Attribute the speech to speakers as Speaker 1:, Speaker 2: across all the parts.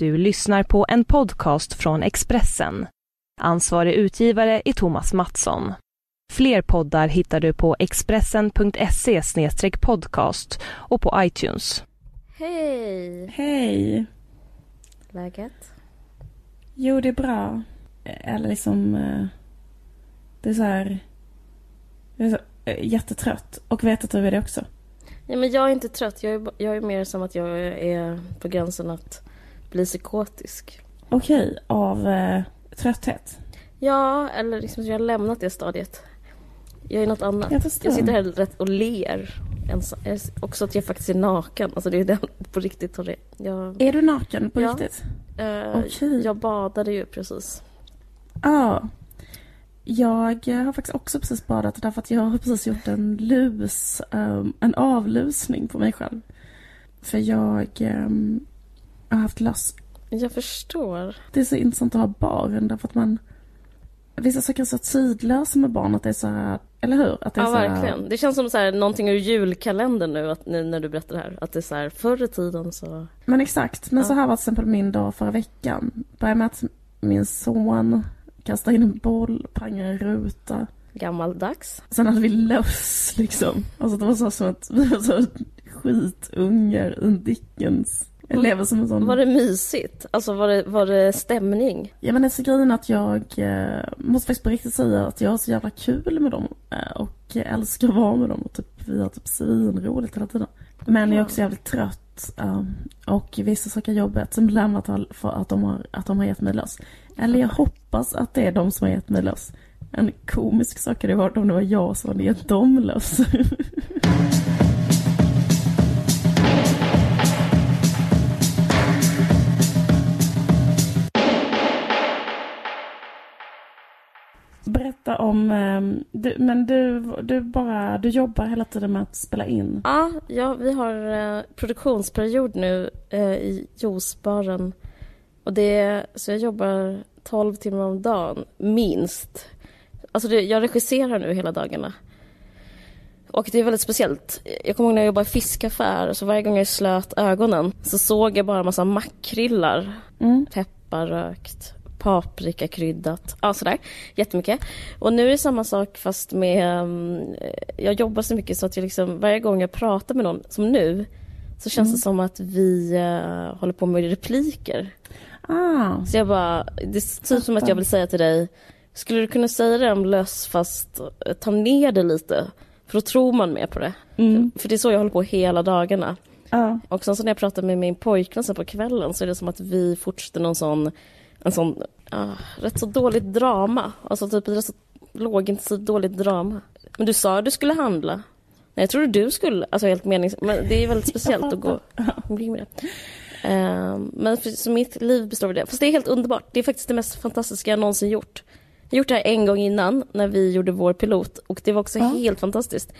Speaker 1: Du lyssnar på en podcast från Expressen. Ansvarig utgivare är Thomas Mattsson. Fler poddar hittar du på expressen.se podcast och på iTunes.
Speaker 2: Hej!
Speaker 3: Hej!
Speaker 2: Läget?
Speaker 3: Jo, det är bra. Eller liksom... eh, Det är så här... Jag är så, eh, jättetrött och vet att du är det också.
Speaker 2: Ja, men jag är inte trött. Jag är, jag är mer som att jag är på gränsen att bli psykotisk.
Speaker 3: Okej, av eh, trötthet.
Speaker 2: Ja, eller liksom jag har lämnat det stadiet. Jag är något annat.
Speaker 3: Jag.
Speaker 2: Jag sitter här rätt och ler. Jag Också att jag faktiskt är naken. Alltså det är den på riktigt. Jag,
Speaker 3: Är du naken på
Speaker 2: Ja.
Speaker 3: riktigt?
Speaker 2: eh,
Speaker 3: Okej.
Speaker 2: jag badade ju precis.
Speaker 3: Ja. Jag eh, har faktiskt också precis badat därför att jag har precis gjort en lus, ehm, en avlusning på mig själv. För jag ehm, har haft löss.
Speaker 2: Jag förstår.
Speaker 3: Det är så intressant att ha barn därför att man Vissa saker är så tidlösa med barn att det är så här, eller hur? Att det är
Speaker 2: Ja,
Speaker 3: så här,
Speaker 2: verkligen. Det känns som så här, någonting ur julkalendern nu, att, när du berättar det här. Att det är så här, förr i tiden så...
Speaker 3: Men exakt, men
Speaker 2: Ja.
Speaker 3: så här var till exempel min dag förra veckan. Började med att min son kastade in en boll, pangade en ruta.
Speaker 2: Gammaldags.
Speaker 3: Sen hade vi löss liksom. Alltså det var så som att vi var så skitungar ur Dickens. Jag lever som en sån...
Speaker 2: Var det mysigt? Alltså var det, var det stämning?
Speaker 3: Ja men alltså grejen att jag eh, måste faktiskt på riktigt säga att jag har så jävla kul med dem. Eh, och älskar att vara med dem. Och typ, vi har typ svinroligt hela tiden. Men jag är också jävligt trött. eh, och vissa saker är jobbigt. Som har- för att de har, att de har gett mig löss. Eller jag hoppas att det är de som har gett mig löss. En komisk sak hade varit om det var jag som hade gett dem löss. Berätta om, eh, du, men du, du bara, du jobbar hela tiden med att spela in.
Speaker 2: Ja, ja vi har eh, produktionsperiod nu eh, i juicebaren. Och det så jag jobbar 12 timmar om dagen, minst. Alltså det, jag regisserar nu hela dagarna. Och det är väldigt speciellt. Jag kommer ihåg när jag jobbade i fiskaffär, så varje gång jag slöt ögonen så såg jag bara en massa makrillar.
Speaker 3: Mm.
Speaker 2: Pepparrökt, paprikakryddat, ja sådär. Jättemycket. Och nu är det samma sak fast med... um, jag jobbar så mycket så att jag liksom, varje gång jag pratar med någon, som nu, så känns det som att vi eh, håller på med repliker.
Speaker 3: Ah,
Speaker 2: Så jag bara, det är typ som att jag vill säga till dig, skulle du kunna säga det om löss fast eh, ta ner det lite? För då tror man mer på det.
Speaker 3: mm,
Speaker 2: För det är så jag håller på hela dagarna.
Speaker 3: ja.
Speaker 2: Och sen så när jag pratar med min pojkvän sen på kvällen så är det som att vi fortsätter någon sån, en sån, ah, rätt så dåligt drama. Alltså typ ett rätt så lågintensivt dåligt drama. Men du sa att du skulle handla. Nej, jag trodde du skulle, alltså helt menings... Men det är väldigt speciellt att gå omkring med det. Ehm, men för, så mitt liv består av det. Fast det är helt underbart. Det är faktiskt det mest fantastiska jag någonsin gjort. Jag har gjort det här en gång innan när vi gjorde vår pilot och det var också
Speaker 3: Ja.
Speaker 2: helt fantastiskt.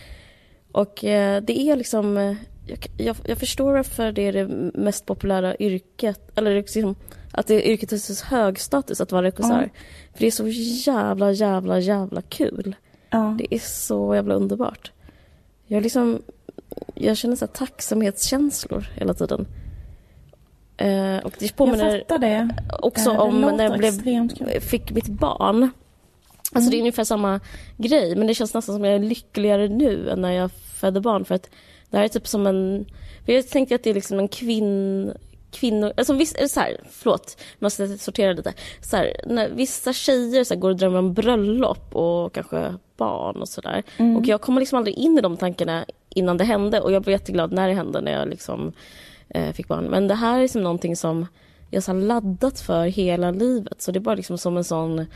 Speaker 2: Och eh, det är liksom, eh, jag, jag, jag förstår varför det är det mest populära yrket, eller liksom, att det är yrket är så hög status att vara regissör. För det är så jävla, jävla, jävla kul.
Speaker 3: ja.
Speaker 2: Det är så jävla underbart. Jag liksom, jag känner så här tacksamhetskänslor hela tiden. Eh, och det
Speaker 3: Jag
Speaker 2: påminner
Speaker 3: fattar det.
Speaker 2: också
Speaker 3: Eh, det
Speaker 2: om när jag blev, fick mitt barn. Alltså
Speaker 3: Mm.
Speaker 2: det är ungefär samma grej, men det känns nästan som jag är lyckligare nu än när jag födde barn. För att det här är typ som en... Jag tänkte att det är liksom en kvinn... Kvinnor, alltså det så här, förlåt, måste sortera lite. Så här, när vissa tjejer så här, går och drömmer om bröllop och kanske barn och sådär.
Speaker 3: Mm.
Speaker 2: Och jag kommer liksom aldrig in i de tankarna innan det hände. Och jag blev jätteglad när det hände, när jag liksom eh, fick barn. Men det här är liksom någonting som jag har laddat för hela livet. Så det är bara liksom som en sån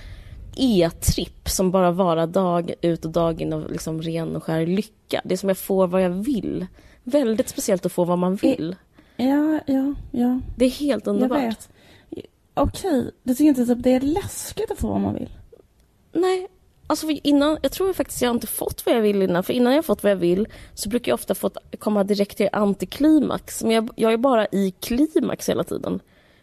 Speaker 2: e-tripp som bara varar dag ut och dag in av liksom ren och skär lycka. Det är som jag får vad jag vill. Väldigt speciellt att få vad man vill.
Speaker 3: Ja, ja, ja.
Speaker 2: Det är helt underbart.
Speaker 3: Okej, du tycker inte typ det är läskigt att få vad man vill?
Speaker 2: Nej, alltså innan, jag tror faktiskt jag inte fått vad jag vill innan. För innan jag fått vad jag vill så brukar jag ofta få komma direkt till antiklimax. Men jag, jag är bara i klimax hela tiden.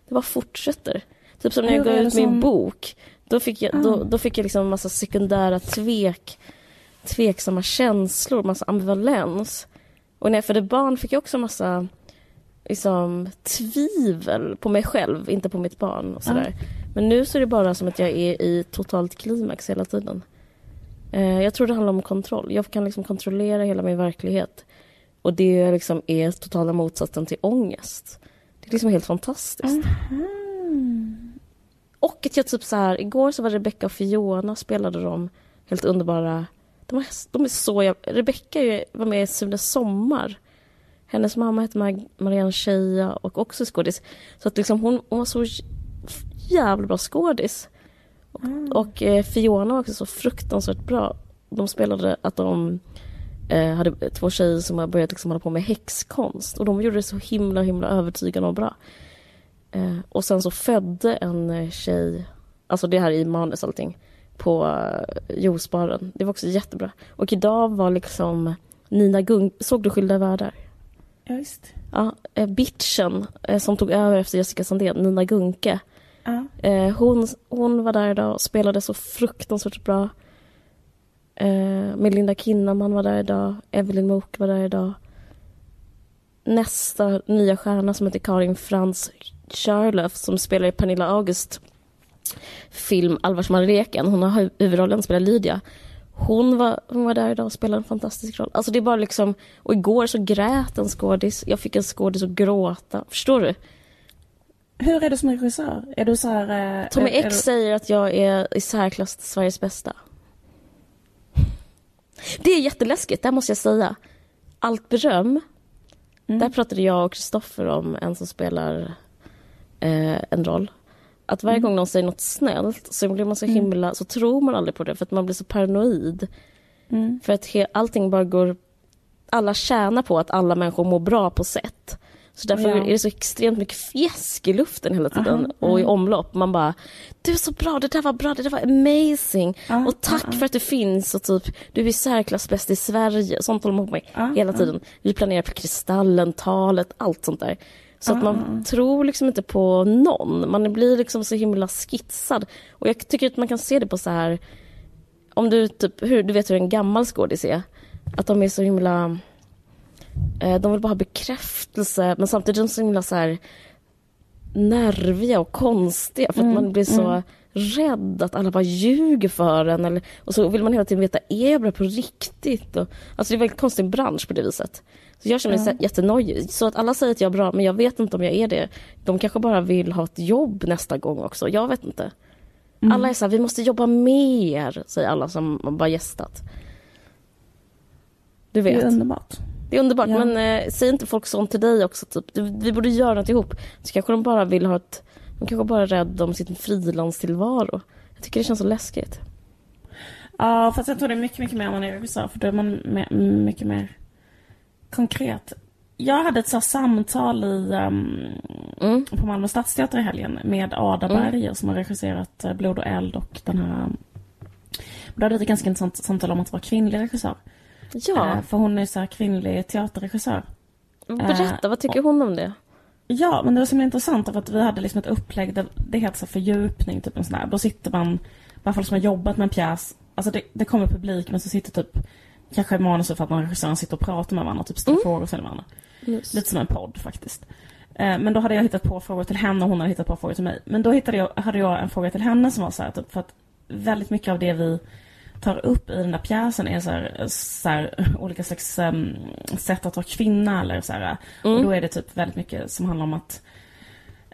Speaker 2: Det bara fortsätter. Typ som när jag gav
Speaker 3: det
Speaker 2: ut min
Speaker 3: som-
Speaker 2: bok. Då fick jag, då,
Speaker 3: Ah.
Speaker 2: då fick jag liksom en massa sekundära tvek, tveksamma känslor, massa ambivalens. Och när jag födde barn fick jag också massa liksom, tvivel på mig själv, inte på mitt barn. Och sådär. Men nu så är det bara som att jag är i totalt klimax hela tiden. Eh, jag tror det handlar om kontroll. Jag kan liksom kontrollera hela min verklighet. Och det liksom är totala motsatsen till ångest. Det är liksom helt fantastiskt.
Speaker 3: Mm.
Speaker 2: Och att jag typ så här, igår så var Rebecca och Fiona spelade de helt underbara... De är, de är så... jäv- Rebecca var med i Sune Sommar. Hennes mamma heter Mag- Marianne Scheia och också skådis. Så att liksom hon, hon var så jävla bra skådis. Och, och eh, Fiona var också så fruktansvärt bra. De spelade att de eh, hade två tjejer som har börjat liksom hålla på med häxkonst. Och de gjorde det så himla, himla övertygande och bra. Eh, och sen så födde en eh, tjej, alltså det här i manus och allting, på eh, juicebaren. Det var också jättebra. Och idag var liksom Nina Gung, såg du Skilda världar?
Speaker 3: Ja, visst.
Speaker 2: Ja, eh, bitchen eh, som tog över efter Jessica Sandén, Nina Gunke.
Speaker 3: Ja.
Speaker 2: Eh, hon, hon var där idag och spelade så fruktansvärt bra. Eh, Melinda Kinnaman var där idag. Evelyn Mook var där idag. Nästa nya stjärna som heter Karin Frans Charlof som spelar i Pernilla August film Allvarsmanleken. Hon har hu- huvudrollen, spelar Lydia. Hon var, hon var där idag och spelade en fantastisk roll. Alltså det är bara liksom... Och igår så grät en skådis. Jag fick en skådis att gråta. Förstår du?
Speaker 3: Hur är du som regissör? Är du så här... eh,
Speaker 2: Tommy
Speaker 3: är, är
Speaker 2: X
Speaker 3: du-
Speaker 2: säger att jag är i särklass Sveriges bästa. Det är jätteläskigt, det måste jag säga. Allt beröm.
Speaker 3: Mm.
Speaker 2: Där pratade jag och Kristoffer om en som spelar eh, en roll. Att varje
Speaker 3: Mm.
Speaker 2: gång någon säger något snällt så blir man så himla, så tror man aldrig på det för att man blir så paranoid.
Speaker 3: Mm.
Speaker 2: För att he, allting bara går... Alla tjänar på att alla människor mår bra på sätt. Så därför
Speaker 3: Ja.
Speaker 2: är det så extremt mycket fjäsk i luften hela tiden
Speaker 3: Aha,
Speaker 2: och i
Speaker 3: mm.
Speaker 2: omlopp. Man bara, du är så bra, det där var bra, det där var amazing.
Speaker 3: Ja,
Speaker 2: och tack för att du finns och typ, du är i särklass bäst i Sverige. Sånt håller man på med
Speaker 3: Ja,
Speaker 2: hela
Speaker 3: ja.
Speaker 2: tiden. Vi planerar för Kristallen, talet, allt sånt där. Så att man tror liksom inte på någon. Man blir liksom så himla skitsad. Och jag tycker att man kan se det på så här om du typ, hur, du vet hur en gammal skådis är. Att de är så himla... Eh, de vill bara ha bekräftelse men samtidigt är de så himla så här nerviga och konstiga för att man blir så rädd att alla bara ljuger för en. Eller, och så vill man hela tiden veta, är jag bra på riktigt? Och, alltså det är en väldigt konstig bransch på det viset. Så jag känner mig här jättenojig. Så att alla säger att jag är bra, men jag vet inte om jag är det. De kanske bara vill ha ett jobb nästa gång också. Jag vet inte. Alla är så här, vi måste jobba mer, säger alla som bara gästat. Du
Speaker 3: Det
Speaker 2: vet.
Speaker 3: är underbart.
Speaker 2: Det är underbart,
Speaker 3: Ja.
Speaker 2: men eh, säger inte folk sånt till dig också? Typ? Vi borde göra något ihop. Så kanske de bara vill ha ett... De kanske bara är rädda om sin frilanstillvaro. Jag tycker det känns så läskigt.
Speaker 3: Ja, fast jag tror det är mycket, mycket mer om man är regissör. För då är man mer, mycket mer konkret. Jag hade ett så samtal i, ehm,
Speaker 2: Mm.
Speaker 3: på Malmö stadsteater i helgen med Ada
Speaker 2: Mm.
Speaker 3: Berger som har regisserat eh, Blod och eld och den här... Då hade vi ett ganska intressant samtal om att vara kvinnlig regissör.
Speaker 2: Ja,
Speaker 3: Eh, För hon är så här kvinnlig teaterregissör.
Speaker 2: berätta, vad tycker hon om det?
Speaker 3: Ja, men det var så intressant för att vi hade liksom ett upplägg där det heter så fördjupning, typ en sån här. Då sitter man, bara folk som har jobbat med en pjäs, alltså det, det kommer publik men så sitter typ kanske manusförfattaren och regissören sitter och pratar med varandra, typ ställer frågor till varandra.
Speaker 2: Just.
Speaker 3: Lite som en podd faktiskt. Eh, Men då hade jag hittat på frågor till henne och hon hade hittat på frågor till mig. Men då hittade jag, hade jag en fråga till henne som var så här, typ, för att väldigt mycket av det vi tar upp i den där pjäsen är så här, så här, olika slags um, sätt att vara kvinna eller så här. Och då är det typ väldigt mycket som handlar om att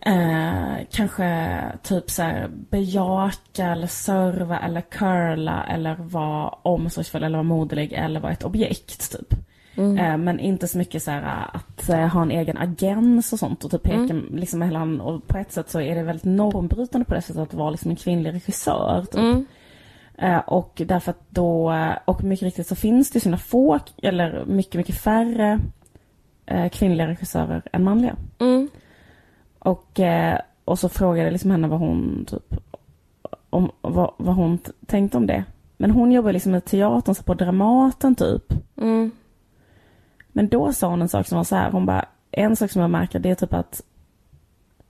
Speaker 3: eh, kanske typ så här bejaka eller serva eller curla eller vara omsorgsfull eller vara moderlig eller vara ett objekt typ. Eh, men inte så mycket så här att eh, ha en egen agens och sånt och typ peka liksom mellan och på ett sätt så är det väldigt normbrytande på det sättet att vara liksom en kvinnlig regissör. Typ.
Speaker 2: Mm.
Speaker 3: Eh, och därför att då, och mycket riktigt så finns det sina få, eller mycket, mycket färre eh, kvinnliga regissörer än manliga.
Speaker 2: Mm.
Speaker 3: Och, eh, och så frågade liksom henne vad hon typ, om, vad, vad hon tänkte om det. Men hon jobbar liksom med teatern, så på Dramaten typ.
Speaker 2: Mm.
Speaker 3: Men då sa hon en sak som var så här, hon bara, en sak som jag märker det är typ att,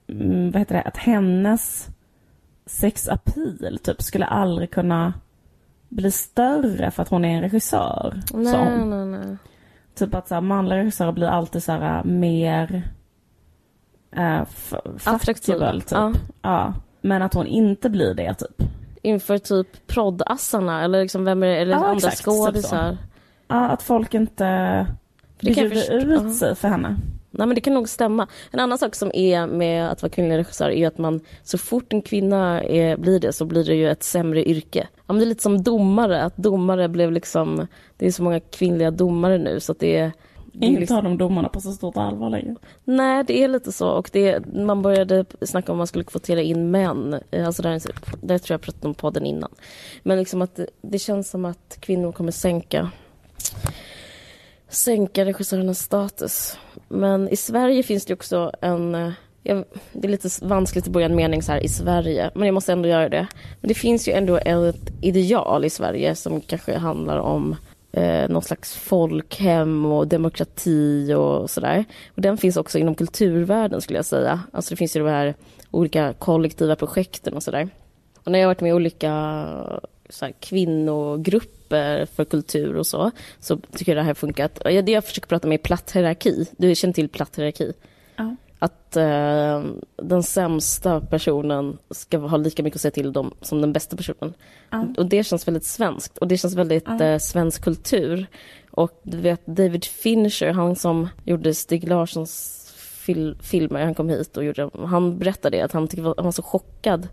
Speaker 3: mm, vad heter det, att hennes sexappeal typ skulle aldrig kunna bli större för att hon är en regissör.
Speaker 2: Nej, nej, nej.
Speaker 3: Typ att så här, manliga regissörer blir alltid så här mer f-
Speaker 2: Attraktiva,
Speaker 3: typ.
Speaker 2: ja.
Speaker 3: Ja. Men att hon inte blir det typ.
Speaker 2: Inför typ proddassarna eller liksom vem är det, eller
Speaker 3: Ja,
Speaker 2: andra
Speaker 3: exakt, typ
Speaker 2: skådisar.
Speaker 3: Ja, att folk inte bjuder ut sig för henne.
Speaker 2: Nej men det kan nog stämma. En annan sak som är med att vara kvinnlig regissör är att man så fort en kvinna är, blir det så blir det ju ett sämre yrke. Ja, men det är lite som domare, att domare blev liksom, det är så många kvinnliga domare nu så att det är det liksom,
Speaker 3: tar de domarna på så stort allvar längre.
Speaker 2: Nej, det är lite så. Och det, man började snacka om man skulle kvotera in män. Eh, Alltså där, där tror jag pratade om podden innan. Men liksom att det, det känns som att kvinnor kommer sänka sänka regissörernas status. Men i Sverige finns det också en... eh, Jag, det är lite vanskligt att börja en mening så här i Sverige, men jag måste ändå göra det. Men det finns ju ändå ett ideal i Sverige som kanske handlar om eh, någon slags folkhem och demokrati och sådär. Och den finns också inom kulturvärlden skulle jag säga. Alltså det finns ju de här olika kollektiva projekten och sådär. Och när jag har varit med i olika så här, kvinnogrupper för kultur och så, så tycker jag det här har funkat. Jag- Det jag försöker prata med är platt hierarki. Du känner till platt hierarki? Att eh, den sämsta personen ska ha lika mycket att säga till dem som den bästa personen.
Speaker 3: Ja.
Speaker 2: Och det känns väldigt svenskt och det känns väldigt
Speaker 3: Ja.
Speaker 2: eh, svensk kultur. Och du vet David Fincher, han som gjorde Stig Larssons fil- filmer, han kom hit och gjorde, han berättade att han, tyckte, han var så chockad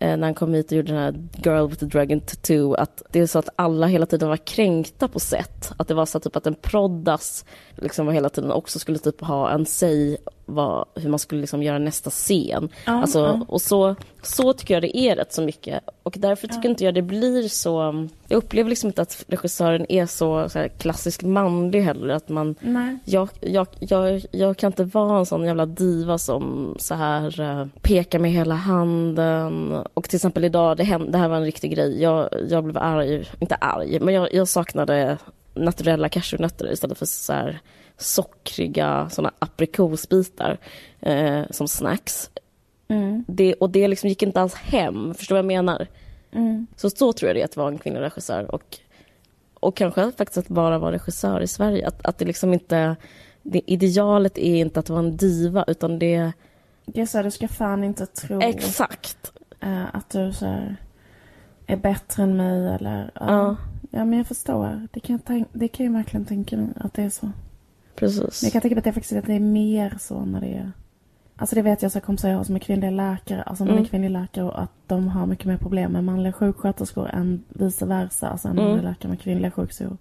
Speaker 2: eh, när han kom hit och gjorde den här Girl with the Dragon Tattoo, att det är så att alla hela tiden var kränkta på sätt. Att det var så typ att en proddas liksom var hela tiden också skulle typ ha en säg vad, hur man skulle liksom göra nästa scen.
Speaker 3: Ja,
Speaker 2: alltså. Och så, så tycker jag det är rätt så mycket. Och därför tycker inte jag det blir så... Jag upplever liksom inte att regissören är så, så här, klassiskt manlig heller. Att man,
Speaker 3: Nej.
Speaker 2: jag, jag, jag, jag kan inte vara en sån jävla diva som så här eh, pekar med hela handen. Och till exempel idag, det, händ, det här var en riktig grej. Jag, jag blev arg, inte arg, men jag, jag saknade naturella cashewnötter istället för så här sockriga såna aprikosbitar eh, som snacks.
Speaker 3: Mm.
Speaker 2: Det, och det liksom gick inte alls hem, förstår du vad jag menar?
Speaker 3: Mm.
Speaker 2: Så så tror jag det är att vara en kvinnlig regissör och, och kanske faktiskt att bara vara regissör i Sverige. Att, att det liksom inte, det idealet är inte att vara en diva utan det
Speaker 3: Det är så här, du ska fan inte tro
Speaker 2: exakt.
Speaker 3: eh, att du så här, är bättre än mig eller... Ja.
Speaker 2: Ja,
Speaker 3: men jag förstår. Det kan jag, det kan jag verkligen tänka mig att det är så.
Speaker 2: Precis.
Speaker 3: Men jag kan tänka mig att det faktiskt att det är mer så när det är... Alltså det vet jag så kompisar jag har som är kvinnliga läkare, alltså man
Speaker 2: Mm.
Speaker 3: är kvinnlig läkare och att de har mycket mer problem med manliga sjuksköterskor än vice versa. Alltså en
Speaker 2: Mm.
Speaker 3: manlig läkare med kvinnliga sjuksyrror.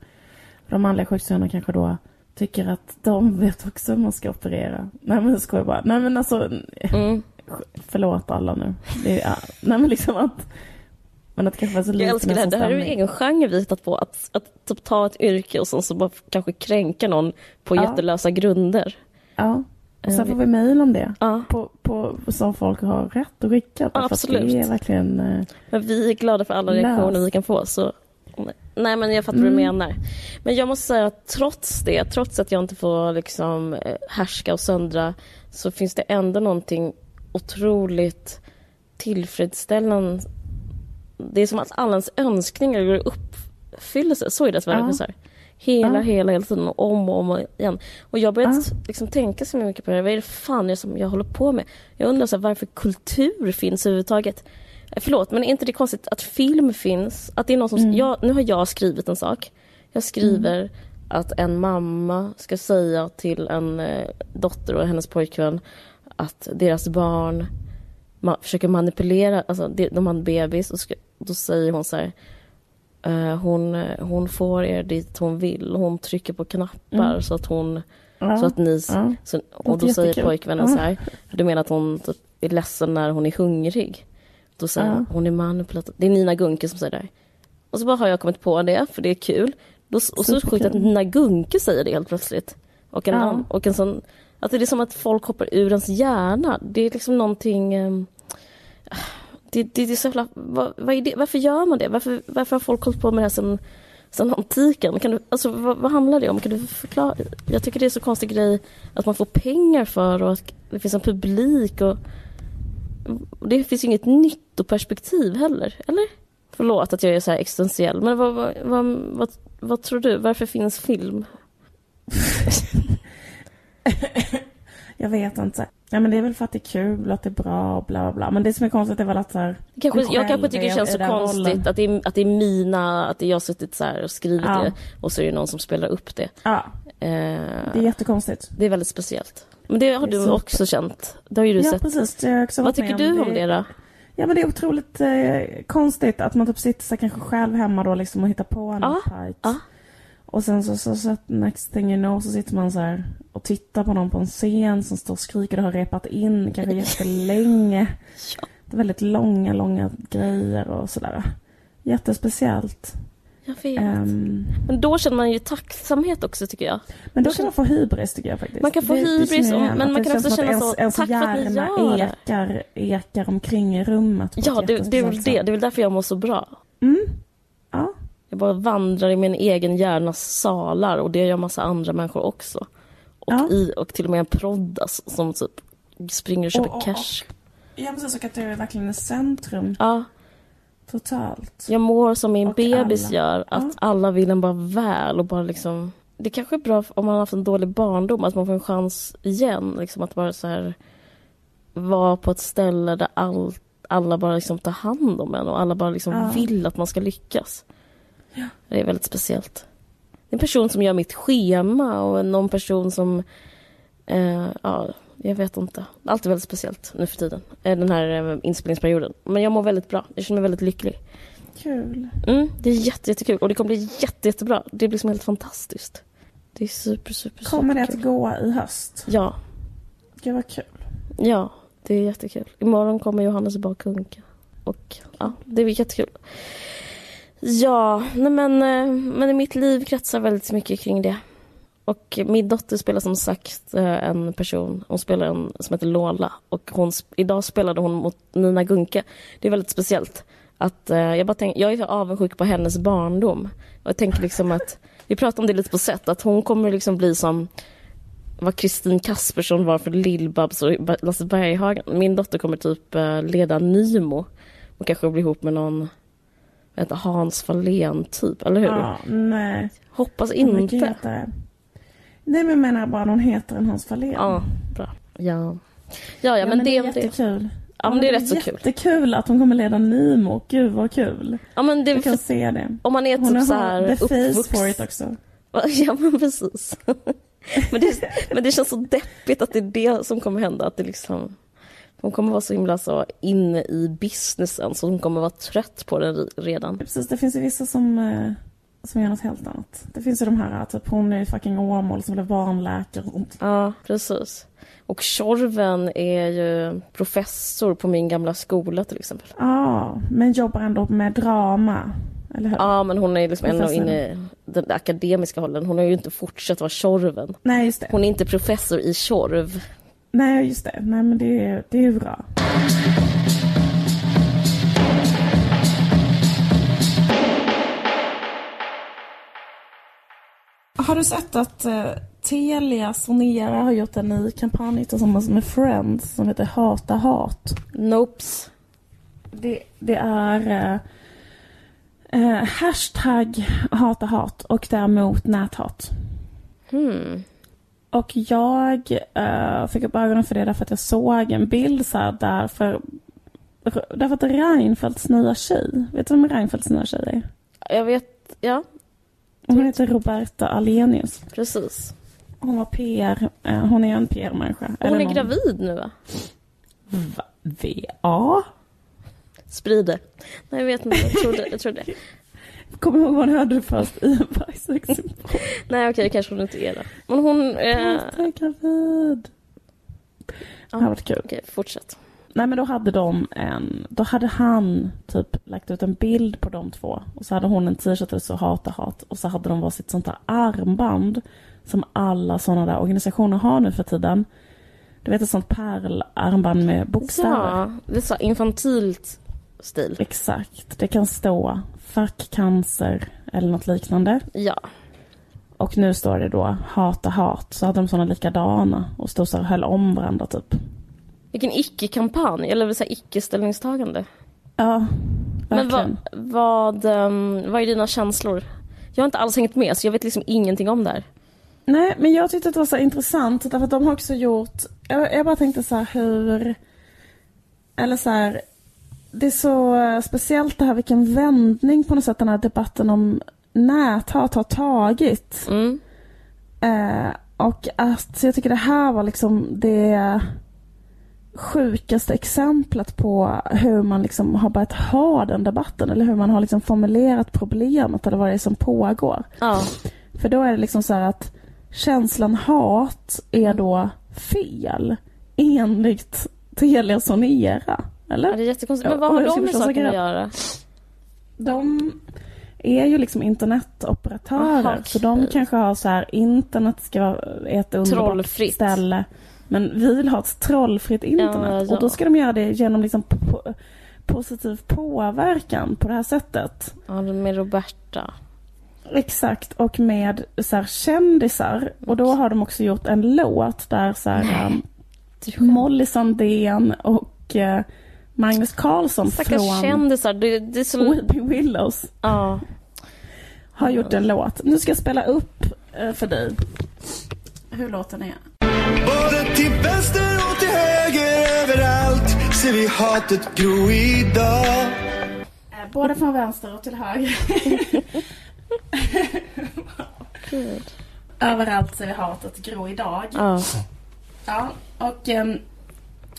Speaker 3: De manliga sjuksyrrorna kanske då tycker att de vet också hur man ska operera. Nej men jag skojar bara. Nej men alltså,
Speaker 2: Mm.
Speaker 3: förlåt alla nu. Det är, ja. Nej men liksom att... Men att kanske var så
Speaker 2: Jag älskar det här. Det här är ju en egen genre vi hittat på. Att, att typ ta ett yrke och sen så bara kanske kränka någon på
Speaker 3: Ja.
Speaker 2: jättelösa grunder.
Speaker 3: Ja. Och sen
Speaker 2: Eh,
Speaker 3: får vi mejl om det.
Speaker 2: Ja,
Speaker 3: På, på, som folk har rätt att skicka. Att
Speaker 2: Absolut.
Speaker 3: Det är verkligen... eh,
Speaker 2: men vi är glada för alla
Speaker 3: Lös.
Speaker 2: reaktioner vi kan få. Så, nej men jag fattar vad du
Speaker 3: Mm.
Speaker 2: menar. Men jag måste säga att trots det, trots att jag inte får liksom eh, härska och söndra så finns det ändå någonting otroligt tillfredsställande. Det är som att alla ens önskningar går i uppfyllelse. Så är det vara
Speaker 3: Ja.
Speaker 2: Hela,
Speaker 3: Ja.
Speaker 2: hela, hela tiden och om och om igen. Och jag har börjat
Speaker 3: Ja.
Speaker 2: liksom tänka så mycket på det. Vad är det fan det som jag håller på med? Jag undrar så här, varför kultur finns överhuvudtaget. Eh, Förlåt, men är inte det konstigt att film finns? Att det är någon som...
Speaker 3: Mm.
Speaker 2: Jag, nu har jag skrivit en sak. Jag skriver att en mamma ska säga till en eh, dotter och hennes pojkvän att deras barn ma- försöker manipulera, alltså de, de har en bebis och ska, då säger hon så här eh, hon, hon får er dit hon vill, hon trycker på knappar
Speaker 3: Mm.
Speaker 2: så att hon
Speaker 3: Ja.
Speaker 2: så att ni,
Speaker 3: ja.
Speaker 2: så, och då säger
Speaker 3: jättekul.
Speaker 2: pojkvännen
Speaker 3: Ja.
Speaker 2: så här, du menar att hon typ är ledsen när hon är hungrig? Då säger
Speaker 3: Ja.
Speaker 2: hon, är manipulativ. Det är Nina Gunke som säger det. Och så bara har jag kommit på det, för det är kul. Då, och så
Speaker 3: Superkul.
Speaker 2: sjukt att Nina Gunke säger det helt plötsligt. Och en,
Speaker 3: Ja.
Speaker 2: och en sån, att det är som att folk hoppar ur ens hjärna. Det är liksom någonting... ehm, det, det, det är så jävla, vad, vad är det? Varför gör man det? Varför, varför har folk hållit på med det här sen, sen antiken? Kan du, alltså, vad, vad handlar det om? Kan du förklara? Jag tycker det är så konstig grej att man får pengar för och att det finns en publik och, och det finns ju inget nyttoperspektiv heller, eller? Förlåt att jag är så här existentiell, men vad, vad, vad, vad, vad tror du? Varför finns film?
Speaker 3: Jag vet inte. Ja men det är väl för att det är kul och att det är bra och bla bla bla. Men det som är konstigt är väl att så här,
Speaker 2: Kanske, jag kanske tycker det känns så konstigt
Speaker 3: rollen.
Speaker 2: att det, är, att det är mina, att det är jag suttit så och skrivit
Speaker 3: Ja.
Speaker 2: det och så är det någon som spelar upp det.
Speaker 3: Ja,
Speaker 2: Eh,
Speaker 3: det är jättekonstigt.
Speaker 2: det är väldigt speciellt. Men det har
Speaker 3: Det
Speaker 2: du
Speaker 3: så-
Speaker 2: också känt. Det har ju du
Speaker 3: Ja
Speaker 2: sett.
Speaker 3: precis, det har jag också
Speaker 2: Vad tycker du om det då?
Speaker 3: Ja men det är otroligt eh, konstigt att man typ sitter så kanske själv hemma då liksom och hittar på en
Speaker 2: Ja,
Speaker 3: fight.
Speaker 2: ja.
Speaker 3: Och sen så, så, så next thing you know så sitter man så här och tittar på någon på en scen som står och skriker och har repat in kanske jättelänge.
Speaker 2: Ja.
Speaker 3: Det är väldigt långa, långa grejer och sådär. Jättespeciellt.
Speaker 2: Jag vet.
Speaker 3: Ehm,
Speaker 2: Men då känner man ju tacksamhet också tycker jag.
Speaker 3: men då kan man få hybris tycker jag faktiskt.
Speaker 2: Man kan få
Speaker 3: Det- det
Speaker 2: hybris,
Speaker 3: jag
Speaker 2: och- men man
Speaker 3: det
Speaker 2: kan också känna
Speaker 3: ens,
Speaker 2: så,
Speaker 3: ens
Speaker 2: tack för att ni gör det.
Speaker 3: ekar, ekar omkring i rummet.
Speaker 2: Ja, det, det är väl det. Det är väl därför jag mår så bra.
Speaker 3: Mm. Ja.
Speaker 2: Jag bara vandrar i min egen hjärnas salar och det gör massa andra människor också. Och,
Speaker 3: Ja.
Speaker 2: i, och till och med en proddas som typ springer och köper
Speaker 3: Och- och-
Speaker 2: cash.
Speaker 3: Ja precis, och att du är verkligen i centrum
Speaker 2: Ja,
Speaker 3: totalt.
Speaker 2: jag mår som min
Speaker 3: Och
Speaker 2: bebis
Speaker 3: alla.
Speaker 2: gör. Att
Speaker 3: Ja.
Speaker 2: alla vill en bara väl och bara liksom... Det kanske är bra om man har haft en dålig barndom, att man får en chans igen. Liksom att bara så här vara på ett ställe där all, alla bara liksom tar hand om en och alla bara liksom
Speaker 3: Ja.
Speaker 2: vill att man ska lyckas. Det är väldigt speciellt. Det är en person som gör mitt schema och någon person som... Eh, ja, jag vet inte. Allt är väldigt speciellt nu för tiden. eh, Den här eh, inspelningsperioden. Men jag mår väldigt bra. Jag känner mig väldigt lycklig.
Speaker 3: Kul.
Speaker 2: Mm, det är jätte, jättekul och det kommer bli jätte, jättebra. Det blir liksom helt fantastiskt. Det är super, super,
Speaker 3: Kommer det att gå i höst?
Speaker 2: Ja,
Speaker 3: Gud vad kul.
Speaker 2: ja, det är jättekul. Imorgon kommer Johannes bakunka. Och ja, det blir jättekul. Ja, nej men, eh, men mitt liv kretsar väldigt mycket kring det. Och min dotter spelar som sagt eh, en person, hon spelar en som heter Lola. Och hon, idag spelade hon mot Nina Gunke. Det är väldigt speciellt. Att, eh, jag, bara tänk, jag är avundsjuk på hennes barndom. Och jag tänker liksom att, vi pratade om det lite på sätt, att hon kommer liksom bli som vad Kristin Kaspersson var för Lill-Babs och Lasse Berghagen. Min dotter kommer typ leda Nymo och kanske bli ihop med någon heter, Hans Fahlén typ, eller hur?
Speaker 3: Ja, nej.
Speaker 2: Hoppas inte.
Speaker 3: det? Nej men jag menar bara någon heter än Hans Fahlén.
Speaker 2: Ja, bra. Ja, ja, ja, men, det,
Speaker 3: det är jättekul.
Speaker 2: ja, men det är rätt så kul.
Speaker 3: Jättekul att hon kommer leda Nimo. Gud vad kul.
Speaker 2: Ja, men det,
Speaker 3: Jag kan se det.
Speaker 2: om man är
Speaker 3: Hon
Speaker 2: typ så
Speaker 3: har
Speaker 2: här
Speaker 3: the face for it också.
Speaker 2: Ja, men precis. men, det, men det känns så deppigt att det är det som kommer hända. Att det liksom, hon kommer vara så himla så inne i businessen så hon kommer vara trött på den redan.
Speaker 3: Precis, det finns ju vissa som, eh, som gör något helt annat. Det finns ju de här, typ hon är fucking Åmål som blev barnläkare och sånt.
Speaker 2: Ja, precis. Och Tjorven är ju professor på min gamla skola till exempel.
Speaker 3: Ja, men jobbar ändå med drama. Eller hur?
Speaker 2: Ja, men hon är liksom ändå inne i den akademiska hållen. Hon har ju inte fortsatt vara Tjorven.
Speaker 3: Nej, just det.
Speaker 2: Hon är inte professor i Tjorv.
Speaker 3: Nej, just det. Nej, men det, är- det är bra. Har du sett att uh, Telia Sonera har gjort en ny kampanj tillsammans med Friends som heter Hata hat?
Speaker 2: Nopes.
Speaker 3: Det, det är eh, eh, hashtag hata hat och det är mot näthat.
Speaker 2: Hmm.
Speaker 3: Och jag eh, fick upp ögonen för det därför att jag såg en bild så här där för, därför att Reinfeldts nya tjej, vet du vem Reinfeldts nya tjej är?
Speaker 2: Jag vet, ja,
Speaker 3: Hon heter Roberta Alenius.
Speaker 2: precis.
Speaker 3: Hon var PR, eh, hon är en PR-människa.
Speaker 2: Hon
Speaker 3: Eller
Speaker 2: är
Speaker 3: någon-
Speaker 2: gravid nu va?
Speaker 3: Va? VA?
Speaker 2: Sprider. Nej, jag vet inte. Jag trodde, jag trodde.
Speaker 3: Kommer du ihåg vad hon hörde först i en bajsexsymbol?
Speaker 2: Nej, okej, kanske hon inte är det. Men hon... Eh,
Speaker 3: är gravid. Det har varit kul.
Speaker 2: okej, fortsätt.
Speaker 3: Nej men då hade de en, då hade han typ lagt ut en bild på de två och så hade hon en t-shirt där stod hata hat och så hade de varsitt sånt där armband som alla sådana där organisationer har nu för tiden. Du vet ett sånt pärlarmband med bokstäver.
Speaker 2: Ja, det är så infantilt stil.
Speaker 3: Exakt, det kan stå fuck cancer eller något liknande.
Speaker 2: Ja.
Speaker 3: Och nu står det då hata hat, så hade de såna likadana och stod så här och höll om varandra typ.
Speaker 2: Vilken icke-kampanj, eller vill säga icke-ställningstagande.
Speaker 3: Ja,
Speaker 2: Men
Speaker 3: verkligen.
Speaker 2: vad, vad, ehm, vad är dina känslor? Jag har inte alls hängt med, så jag vet liksom ingenting om det här.
Speaker 3: Nej, men jag tyckte att det var så intressant därför att de har också gjort, jag, jag bara tänkte så här hur, eller så här, det är så speciellt det här vilken vändning på något sätt den här debatten om näthat har tagit.
Speaker 2: Mm.
Speaker 3: Eh, och att jag tycker det här var liksom det sjukaste exemplet på hur man liksom har börjat ha den debatten eller hur man har liksom formulerat problemet eller vad det är som pågår.
Speaker 2: Ja.
Speaker 3: För då är det liksom så här att känslan hat är då fel enligt Telia Sonera. Eller?
Speaker 2: Ja, det är jättekonstigt. Men vad har de med saken att göra?
Speaker 3: De är ju liksom internetoperatörer.
Speaker 2: Aha,
Speaker 3: Så de kanske har så här, internet ska vara ett underbart ställe. Men vi vill ha ett trollfritt internet.
Speaker 2: Ja, ja.
Speaker 3: Och då ska de göra det genom liksom po- positiv påverkan på det här sättet.
Speaker 2: Ja, med Roberta.
Speaker 3: Exakt, och med så här, kändisar. Och då har de också gjort en låt där så här, um. Molly Sandén och eh, Magnus Carlsson
Speaker 2: Stackars
Speaker 3: från
Speaker 2: kändisar. Det, det är så...
Speaker 3: Weeping Willows
Speaker 2: Ja.
Speaker 3: har gjort en låt. Nu ska jag spela upp eh, för dig hur låten är.
Speaker 4: Både till vänster och till höger överallt ser vi hatet gro idag.
Speaker 3: Eh, Både från vänster och till höger.
Speaker 2: Gud.
Speaker 3: Överallt ser vi hatet gro idag.
Speaker 2: Ja.
Speaker 3: Ja, och ehm,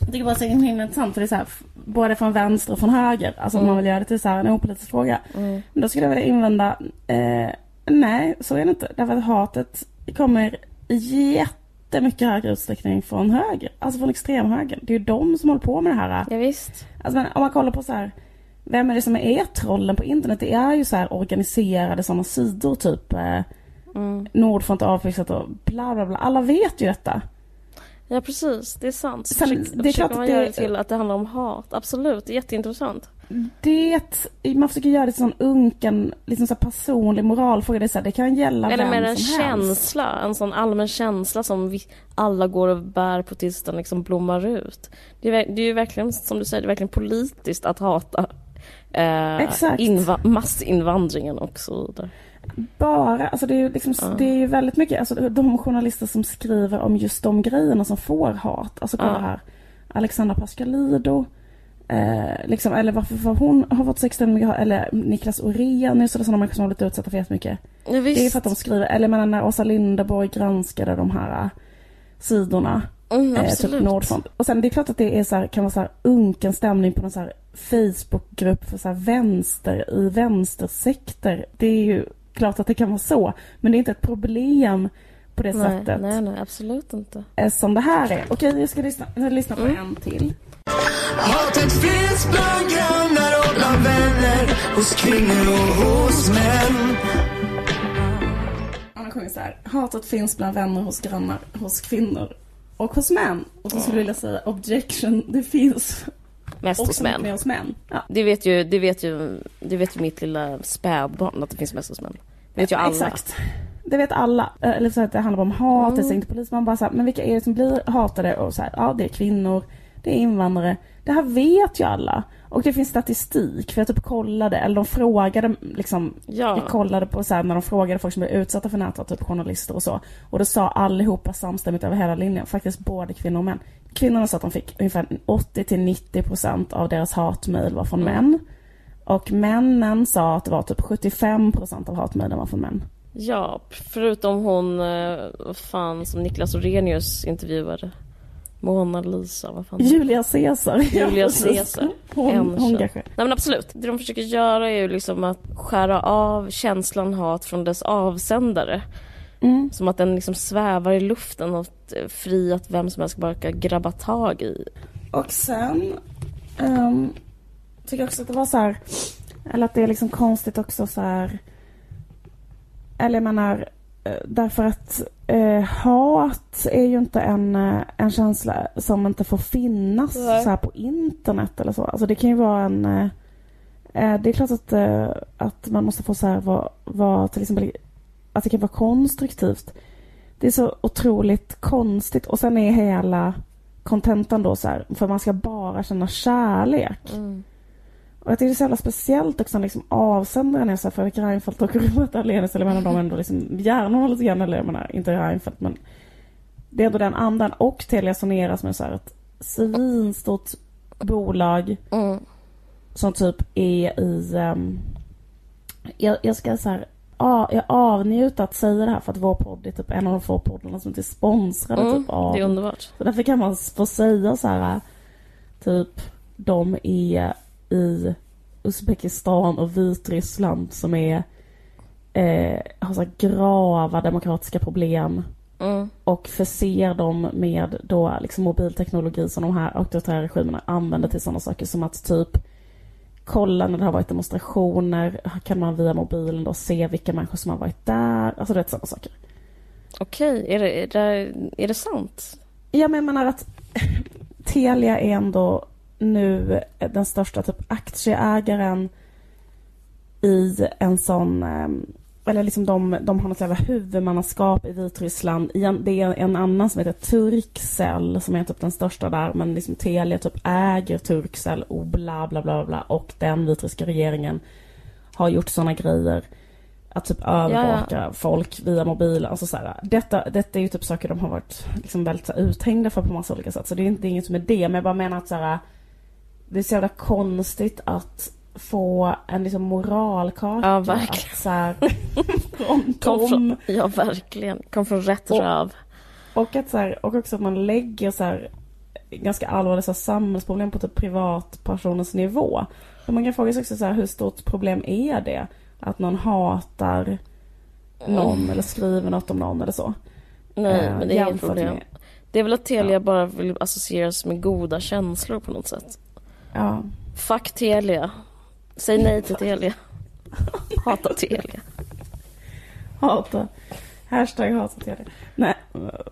Speaker 3: jag tycker bara så himla intressant för det är så här, både från vänster och från höger. Alltså om man vill göra det till så här en opolitisk fråga.
Speaker 2: Mm.
Speaker 3: Men då skulle jag vilja invända, eh, nej så är det inte. Därför att hatet kommer i jättemycket högre utsträckning från höger. Alltså från extremhöger. Det är ju de som håller på med det här.
Speaker 2: ja, visst.
Speaker 3: Alltså men om man kollar på så här, vem är det som är trollen på internet? Det är ju så här organiserade sådana sidor typ eh,
Speaker 2: Mm.
Speaker 3: Nordfront avfixat och bla bla bla. Alla vet ju detta.
Speaker 2: Ja, precis. Det är sant.
Speaker 3: Sen,
Speaker 2: försöker,
Speaker 3: det är klart
Speaker 2: man
Speaker 3: det-
Speaker 2: göra det till att det handlar om hat. Absolut. Det är jätteintressant.
Speaker 3: Det, man försöker göra det till en unken, liksom så personlig moralfråga. Det, så här, det kan gälla
Speaker 2: Eller
Speaker 3: vem
Speaker 2: mer en
Speaker 3: som helst.
Speaker 2: känsla. En sån allmän känsla som vi alla går och bär på tills den liksom blommar ut. Det är, det är ju verkligen, som du säger, det är verkligen politiskt att hata eh, massinvandringen och så vidare.
Speaker 3: Bara, alltså det är ju liksom,
Speaker 2: Ja.
Speaker 3: det är ju väldigt mycket, alltså de journalister som skriver om just de grejerna som får hat. Alltså kolla
Speaker 2: Ja.
Speaker 3: här, Alexandra Pascalidou. Eh, liksom, eller varför för hon har fått så extremt mycket hat, eller Niklas Orenius eller sådana människor som har blivit utsatta för jättemycket.
Speaker 2: Ja,
Speaker 3: Det är ju för att de skriver, eller jag menar när Åsa Linderborg granskade de här eh, sidorna.
Speaker 2: Mm,
Speaker 3: Eh, typ. Nordfront. Och sen det är klart att det är så här, kan vara så här unken stämning på någon så här Facebookgrupp för så här vänster i vänstersekter. Det är ju klart att det kan vara så. Men det är inte ett problem på det
Speaker 2: nej,
Speaker 3: sättet
Speaker 2: nej, nej, absolut inte.
Speaker 3: eh, som det här är. Okej, jag ska lyssna, jag ska lyssna på
Speaker 2: Mm.
Speaker 3: en till.
Speaker 4: Hatet finns bland grannar och bland vänner, hos kvinnor och hos män.
Speaker 3: Han sjunger så här. Hatet finns bland vänner, hos grannar, hos kvinnor och hos män. Och så skulle jag vilja säga objection, det finns
Speaker 2: Mest hos män.
Speaker 3: hos män. Ja.
Speaker 2: Det vet ju, det vet ju, det vet ju mitt lilla spädbarn att det finns mest hos män. Det vet ju alla.
Speaker 3: Exakt. Det vet alla. Eh, Eller så att det handlar om hat, det säger inte polis. Man bara så här, men vilka är det som blir hatade? Och så här, ja det är kvinnor, det är invandrare. Det här vet ju alla. Och det finns statistik, för jag typ kollade, eller de frågade liksom,
Speaker 2: Ja.
Speaker 3: jag kollade på så här, när de frågade folk som blev utsatta för näthat, typ journalister och så. Och då sa allihopa samstämmigt över hela linjen, faktiskt både kvinnor och män. Kvinnorna sa att de fick ungefär 80-90% av deras hatmejl var från
Speaker 2: Mm.
Speaker 3: män. Och männen sa att det var typ 75% av hatmejlen var från män.
Speaker 2: Ja, förutom hon, eh, vad fan, som Niklas Orenius intervjuade. Mona Lisa, vad fan.
Speaker 3: Julia Caesar.
Speaker 2: Julia. Caesar.
Speaker 3: Hon,
Speaker 2: En
Speaker 3: hon kanske.
Speaker 2: Nej men absolut. Det de försöker göra är ju liksom att skära av känslan hat från dess avsändare.
Speaker 3: Mm.
Speaker 2: Som att den liksom svävar i luften och eh, fri att vem som helst bara ska grabba tag i.
Speaker 3: Och sen um, tycker jag också att det var så här, eller att det är liksom konstigt också så här, eller jag menar, därför att eh, hat är ju inte en, eh, en känsla som inte får finnas
Speaker 2: Nej.
Speaker 3: så här på internet eller så. Alltså det kan ju vara en, eh, eh, det är klart att, eh, att man måste få så här vara, vara till exempel, att det kan vara konstruktivt. Det är så otroligt konstigt och sen är hela kontentan då så här, för man ska bara känna kärlek. Och jag tycker det är så jävla speciellt också när liksom avsändaren är så här Fredrik Reinfeldt och Robert Ahlenius, eller jag menar de ändå liksom hjärnorna lite grann, eller jag menar inte Reinfeldt men det är ändå den andan och Telia Sonera som är så här ett svinstort bolag
Speaker 2: Mm.
Speaker 3: som typ är i... ehm, jag, jag ska så här... Ah, jag avnjuter att säga det här för att vår podd är typ en av de få poddarna som inte är sponsrade
Speaker 2: Mm.
Speaker 3: typ av...
Speaker 2: Det är underbart.
Speaker 3: Så därför kan man få säga så här typ de är i Uzbekistan och Vitryssland som är eh, har så grava demokratiska problem
Speaker 2: Mm.
Speaker 3: och förser dem med då liksom mobilteknologi som de här auktoritära regimerna använder till sådana saker som att typ kolla när det har varit demonstrationer kan man via mobilen då se vilka människor som har varit där. Alltså det är sådana saker.
Speaker 2: Okej, är, det, är, det, är det sant?
Speaker 3: Ja, men jag menar att Telia är ändå nu den största typ aktieägaren i en sån, ehm, eller liksom de, de har något jävla huvudmannaskap i Vitryssland. Det är en annan som heter Turkcell som är typ den största där, men liksom Telia typ äger Turkcell och bla bla bla bla och den vitryska regeringen har gjort såna grejer att typ övervaka folk via mobil. Alltså så här, detta, detta är ju typ saker de har varit liksom väldigt uthängda för på massa olika sätt. Så det är, inte, det är inget med det. Men jag bara menar att så här, det är så jävla konstigt att få en liksom moralkarta.
Speaker 2: Ja, verkligen.
Speaker 3: Att, så här, från
Speaker 2: Kom från, ja, verkligen. Kom från rätt
Speaker 3: Och-
Speaker 2: röv.
Speaker 3: Och, att, så här, och också att man lägger så här, ganska allvarliga så här, samhällsproblem på typ privatpersonens nivå. Och man kan fråga sig också så här, hur stort problem är det? Att någon hatar någon eller skriver något om någon eller så.
Speaker 2: Nej,
Speaker 3: Eh,
Speaker 2: men det är inget problem.
Speaker 3: med-
Speaker 2: Det är väl att Telia bara vill associeras med goda känslor på något sätt.
Speaker 3: Ja.
Speaker 2: Fuck Telia. Säg nej till Telia. Hata Telia.
Speaker 3: Hata. Hashtag hata det. Nej,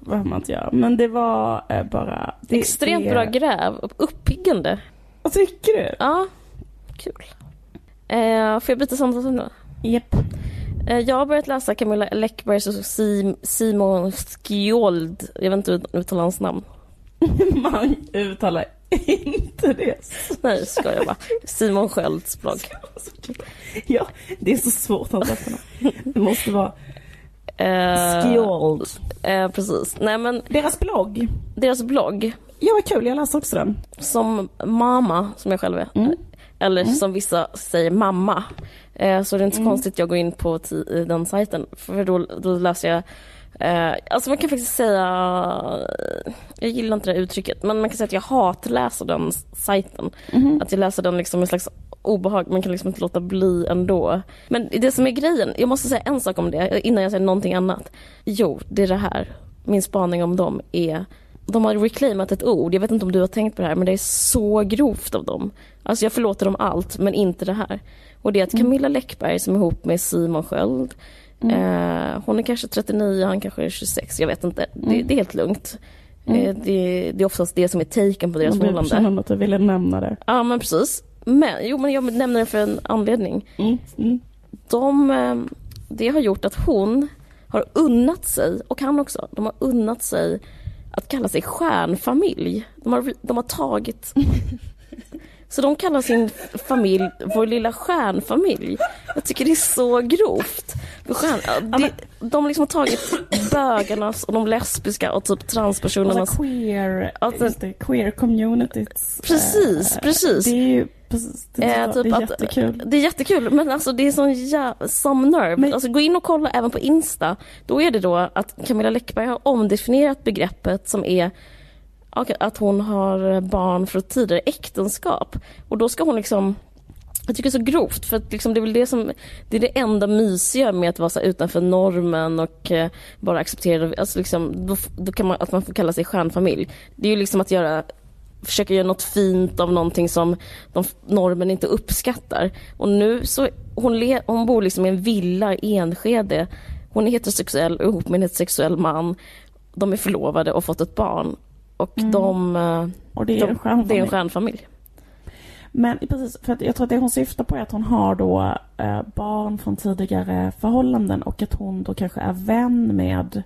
Speaker 3: vad man inte göra. Men det var eh, bara... Det,
Speaker 2: Extremt
Speaker 3: det...
Speaker 2: bra gräv. Uppiggande.
Speaker 3: Vad tycker du?
Speaker 2: Ja, kul. Eh, får jag byta samtalsämne?
Speaker 3: Japp.
Speaker 2: Eh, jag har börjat läsa Camilla Läckbergs och Sim- Simon Skjold. Jag vet inte hur man uttalar hans namn.
Speaker 3: Man uttalar inte det.
Speaker 2: Nej, ska jag bara. Simon Skölds blogg.
Speaker 3: Ja, det är så svårt att efternamn. Det måste vara
Speaker 2: Eh,
Speaker 3: Skjold.
Speaker 2: Eh, precis. Nej men
Speaker 3: Deras blogg.
Speaker 2: deras blogg,
Speaker 3: Ja, vad kul. Jag läste också den.
Speaker 2: som mamma, som jag själv är,
Speaker 3: Mm.
Speaker 2: eller som vissa säger mamma, eh, så det är inte så
Speaker 3: Mm.
Speaker 2: konstigt jag går in på den sajten, för då, då läser jag Eh, alltså man kan faktiskt säga, jag gillar inte det uttrycket, men man kan säga att jag hatläser den sajten.
Speaker 3: Mhm.
Speaker 2: Att jag läser den liksom med en slags obehag, man kan liksom inte låta bli ändå. Men det som är grejen, jag måste säga en sak om det innan jag säger någonting annat. Jo, det är det här. Min spaning om dem är, de har reclaimat ett ord, jag vet inte om du har tänkt på det här, men det är så grovt av dem. Alltså jag förlåter dem allt, men inte det här. Och det är att Camilla Läckberg som är ihop med Simon Sköld, eh, hon är kanske 39, han kanske är 26, jag vet inte. Det, det är helt lugnt. Eh, det, det är oftast det som är taken på deras
Speaker 3: Jag blev
Speaker 2: förhållande.
Speaker 3: kände att du ville nämna det.
Speaker 2: Ja men precis. Men, jo men jag nämner det för en anledning.
Speaker 3: Mm. Mm.
Speaker 2: De, eh, det har gjort att hon har unnat sig, och han också, de har unnat sig att kalla sig stjärnfamilj. De har, de har tagit... Så de kallar sin familj vår lilla stjärnfamilj. Jag tycker det är så grovt. Stjärn, ja, det, de liksom har tagit bögarnas och de lesbiska och typ transpersonernas...
Speaker 3: Alltså queer,
Speaker 2: Alltså-
Speaker 3: just det, queer communityt.
Speaker 2: Precis,
Speaker 3: eh,
Speaker 2: precis.
Speaker 3: Det är ju precis, det,
Speaker 2: Eh,
Speaker 3: det
Speaker 2: typ
Speaker 3: är
Speaker 2: att-
Speaker 3: jättekul.
Speaker 2: Det är jättekul, men alltså det är sån jä... some nerve.
Speaker 3: Men-
Speaker 2: Alltså gå in och kolla även på Insta. Då är det då att Camilla Läckberg har omdefinierat begreppet som är att hon har eh, barn från tidigare äktenskap. Och då ska hon liksom jag tycker det är så grovt för att liksom det är väl det som Det är det enda mysiga med att vara så utanför normen och eh, bara acceptera alltså liksom, då, då kan man, att man får kalla sig stjärnfamilj. Det är ju liksom att göra försöka göra något fint av någonting som de, normen inte uppskattar. Och nu så, hon, le, hon bor liksom i en villa i Enskede. Hon är heterosexuell och ihop med en heterosexuell man. De är förlovade och fått ett barn. Och de, eh,
Speaker 3: Och det är
Speaker 2: de
Speaker 3: en stjärnfamilj.
Speaker 2: det är en stjärnfamilj.
Speaker 3: Men precis, för att jag tror att det hon syftar på är att hon har då eh, barn från tidigare förhållanden och att hon då kanske är vän med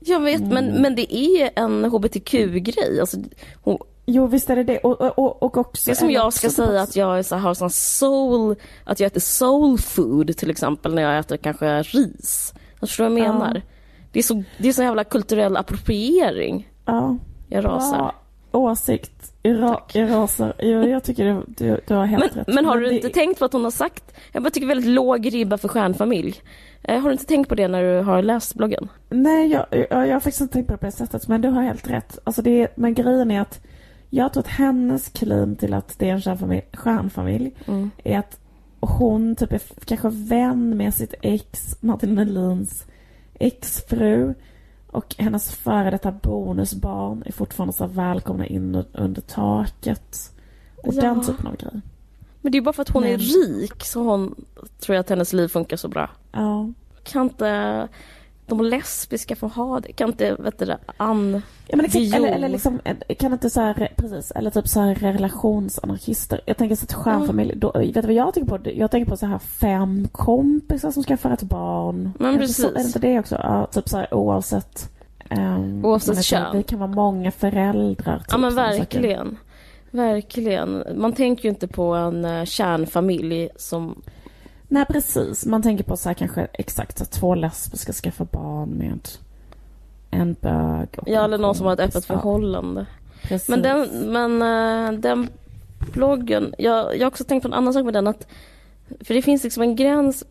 Speaker 2: Jag vet, men, men det är en hbtq-grej. Alltså, hon,
Speaker 3: Jo, visst är det det. Och, och, och också...
Speaker 2: Det är som jag ska säga
Speaker 3: också-
Speaker 2: att jag är så, har sån soul, att jag äter soul food till exempel när jag äter kanske ris. Jag förstår vad jag
Speaker 3: Ja.
Speaker 2: menar. Det är så, det är så jävla kulturell appropriering.
Speaker 3: Ja.
Speaker 2: Jag rasar.
Speaker 3: Bra åsikt. Jag, ra, jag rasar. Jo, jag tycker du, du, du har helt
Speaker 2: Men,
Speaker 3: rätt.
Speaker 2: men har du
Speaker 3: det-
Speaker 2: inte tänkt på att hon har sagt, jag bara tycker väldigt låg ribba för stjärnfamilj. Eh, har du inte tänkt på det när du har läst bloggen?
Speaker 3: Nej, jag, jag, jag har faktiskt inte tänkt på det på det sättet. Men du har helt rätt. Alltså det, men grejen är att jag tror att hennes claim till att det är en stjärnfamilj, stjärnfamilj
Speaker 2: Mm.
Speaker 3: är att hon typ är kanske vän med sitt ex, Martin Melins exfru. Och hennes före detta bonusbarn är fortfarande så välkomna in under taket. Och
Speaker 2: Ja.
Speaker 3: den typen av grejer.
Speaker 2: Men det är bara för att hon är
Speaker 3: Men-
Speaker 2: rik så hon tror jag att hennes liv funkar så bra.
Speaker 3: Ja.
Speaker 2: Kan inte de lesbiska få ha det? Kan inte, vet du det, Ann...
Speaker 3: Ja, men
Speaker 2: Viol.
Speaker 3: eller, eller liksom, kan inte så här, precis, eller typ så här relationsanarkister. Jag tänker så att stjärnfamilj, då, vet du vad jag tänker på? Jag tänker på så här fem kompisar som skaffar ett barn.
Speaker 2: Men
Speaker 3: så-
Speaker 2: precis.
Speaker 3: Är det inte det också? Ja, typ så här oavsett. Um,
Speaker 2: Oavsett kön.
Speaker 3: Det kan vara många föräldrar. Typ,
Speaker 2: Ja men verkligen. Verkligen. Man tänker ju inte på en uh, kärnfamilj som...
Speaker 3: Nej precis, man tänker på så här kanske exakt att två lesbiska skaffar barn med en bög. Och
Speaker 2: Ja,
Speaker 3: en
Speaker 2: eller någon som har ett öppet förhållande.
Speaker 3: precis.
Speaker 2: Men den, men eh, den bloggen, jag, jag har också tänkt på en annan sak med den att för det finns liksom en gräns,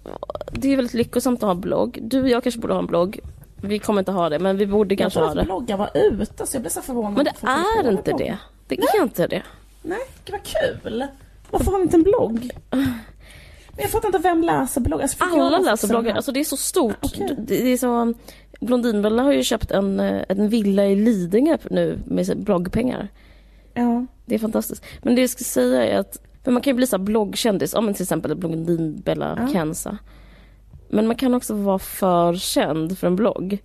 Speaker 2: det är väldigt lyckosamt att ha en blogg. Du och jag kanske borde ha en blogg. Vi kommer inte ha det, men vi borde
Speaker 3: jag
Speaker 2: kanske ha det.
Speaker 3: bloggar var ute så jag blev så förvånad.
Speaker 2: Men det är inte
Speaker 3: bloggar.
Speaker 2: det. Det är inte det.
Speaker 3: Nej, gud vad kul! Varför har vi inte en blogg? Men jag fattar inte, vem läser bloggar? Alltså,
Speaker 2: Alla
Speaker 3: läser
Speaker 2: bloggar, alltså det är så stort.
Speaker 3: Okej.
Speaker 2: Det det är så, Blondinbella har ju köpt en, eh, en villa i Lidingö nu med bloggpengar.
Speaker 3: Ja.
Speaker 2: Det är fantastiskt. Men det jag ska säga är att, för man kan ju bli så bloggkändis, ja men till exempel Blondinbella
Speaker 3: Ja.
Speaker 2: Kenza. Men man kan också vara för känd för en blogg.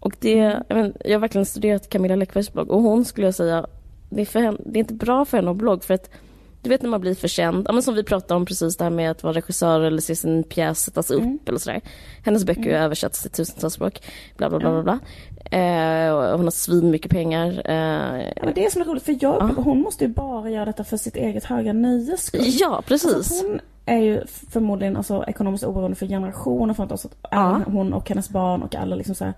Speaker 2: Och det, jag, men, jag har verkligen studerat Camilla Läckbergs blogg och hon skulle jag säga, det är, henne, det är inte bra för henne att ha blogg för att du vet när man blir för känd, ja, men som vi pratade om precis det här med att vara regissör eller se sin pjäs sättas upp
Speaker 3: Mm.
Speaker 2: eller sådär. Hennes böcker har översatts till tusentals språk, bla bla bla bla. bla. Eh, hon har svin mycket pengar. Eh,
Speaker 3: Ja, men det är som är roligt, för jag,
Speaker 2: Ja.
Speaker 3: hon måste ju bara göra detta för sitt eget höga nöjes skull.
Speaker 2: ja, precis.
Speaker 3: Alltså, hon är ju förmodligen alltså, ekonomiskt oberoende för generationer framåt. Alltså, att
Speaker 2: Ja.
Speaker 3: hon och hennes barn och alla liksom så här,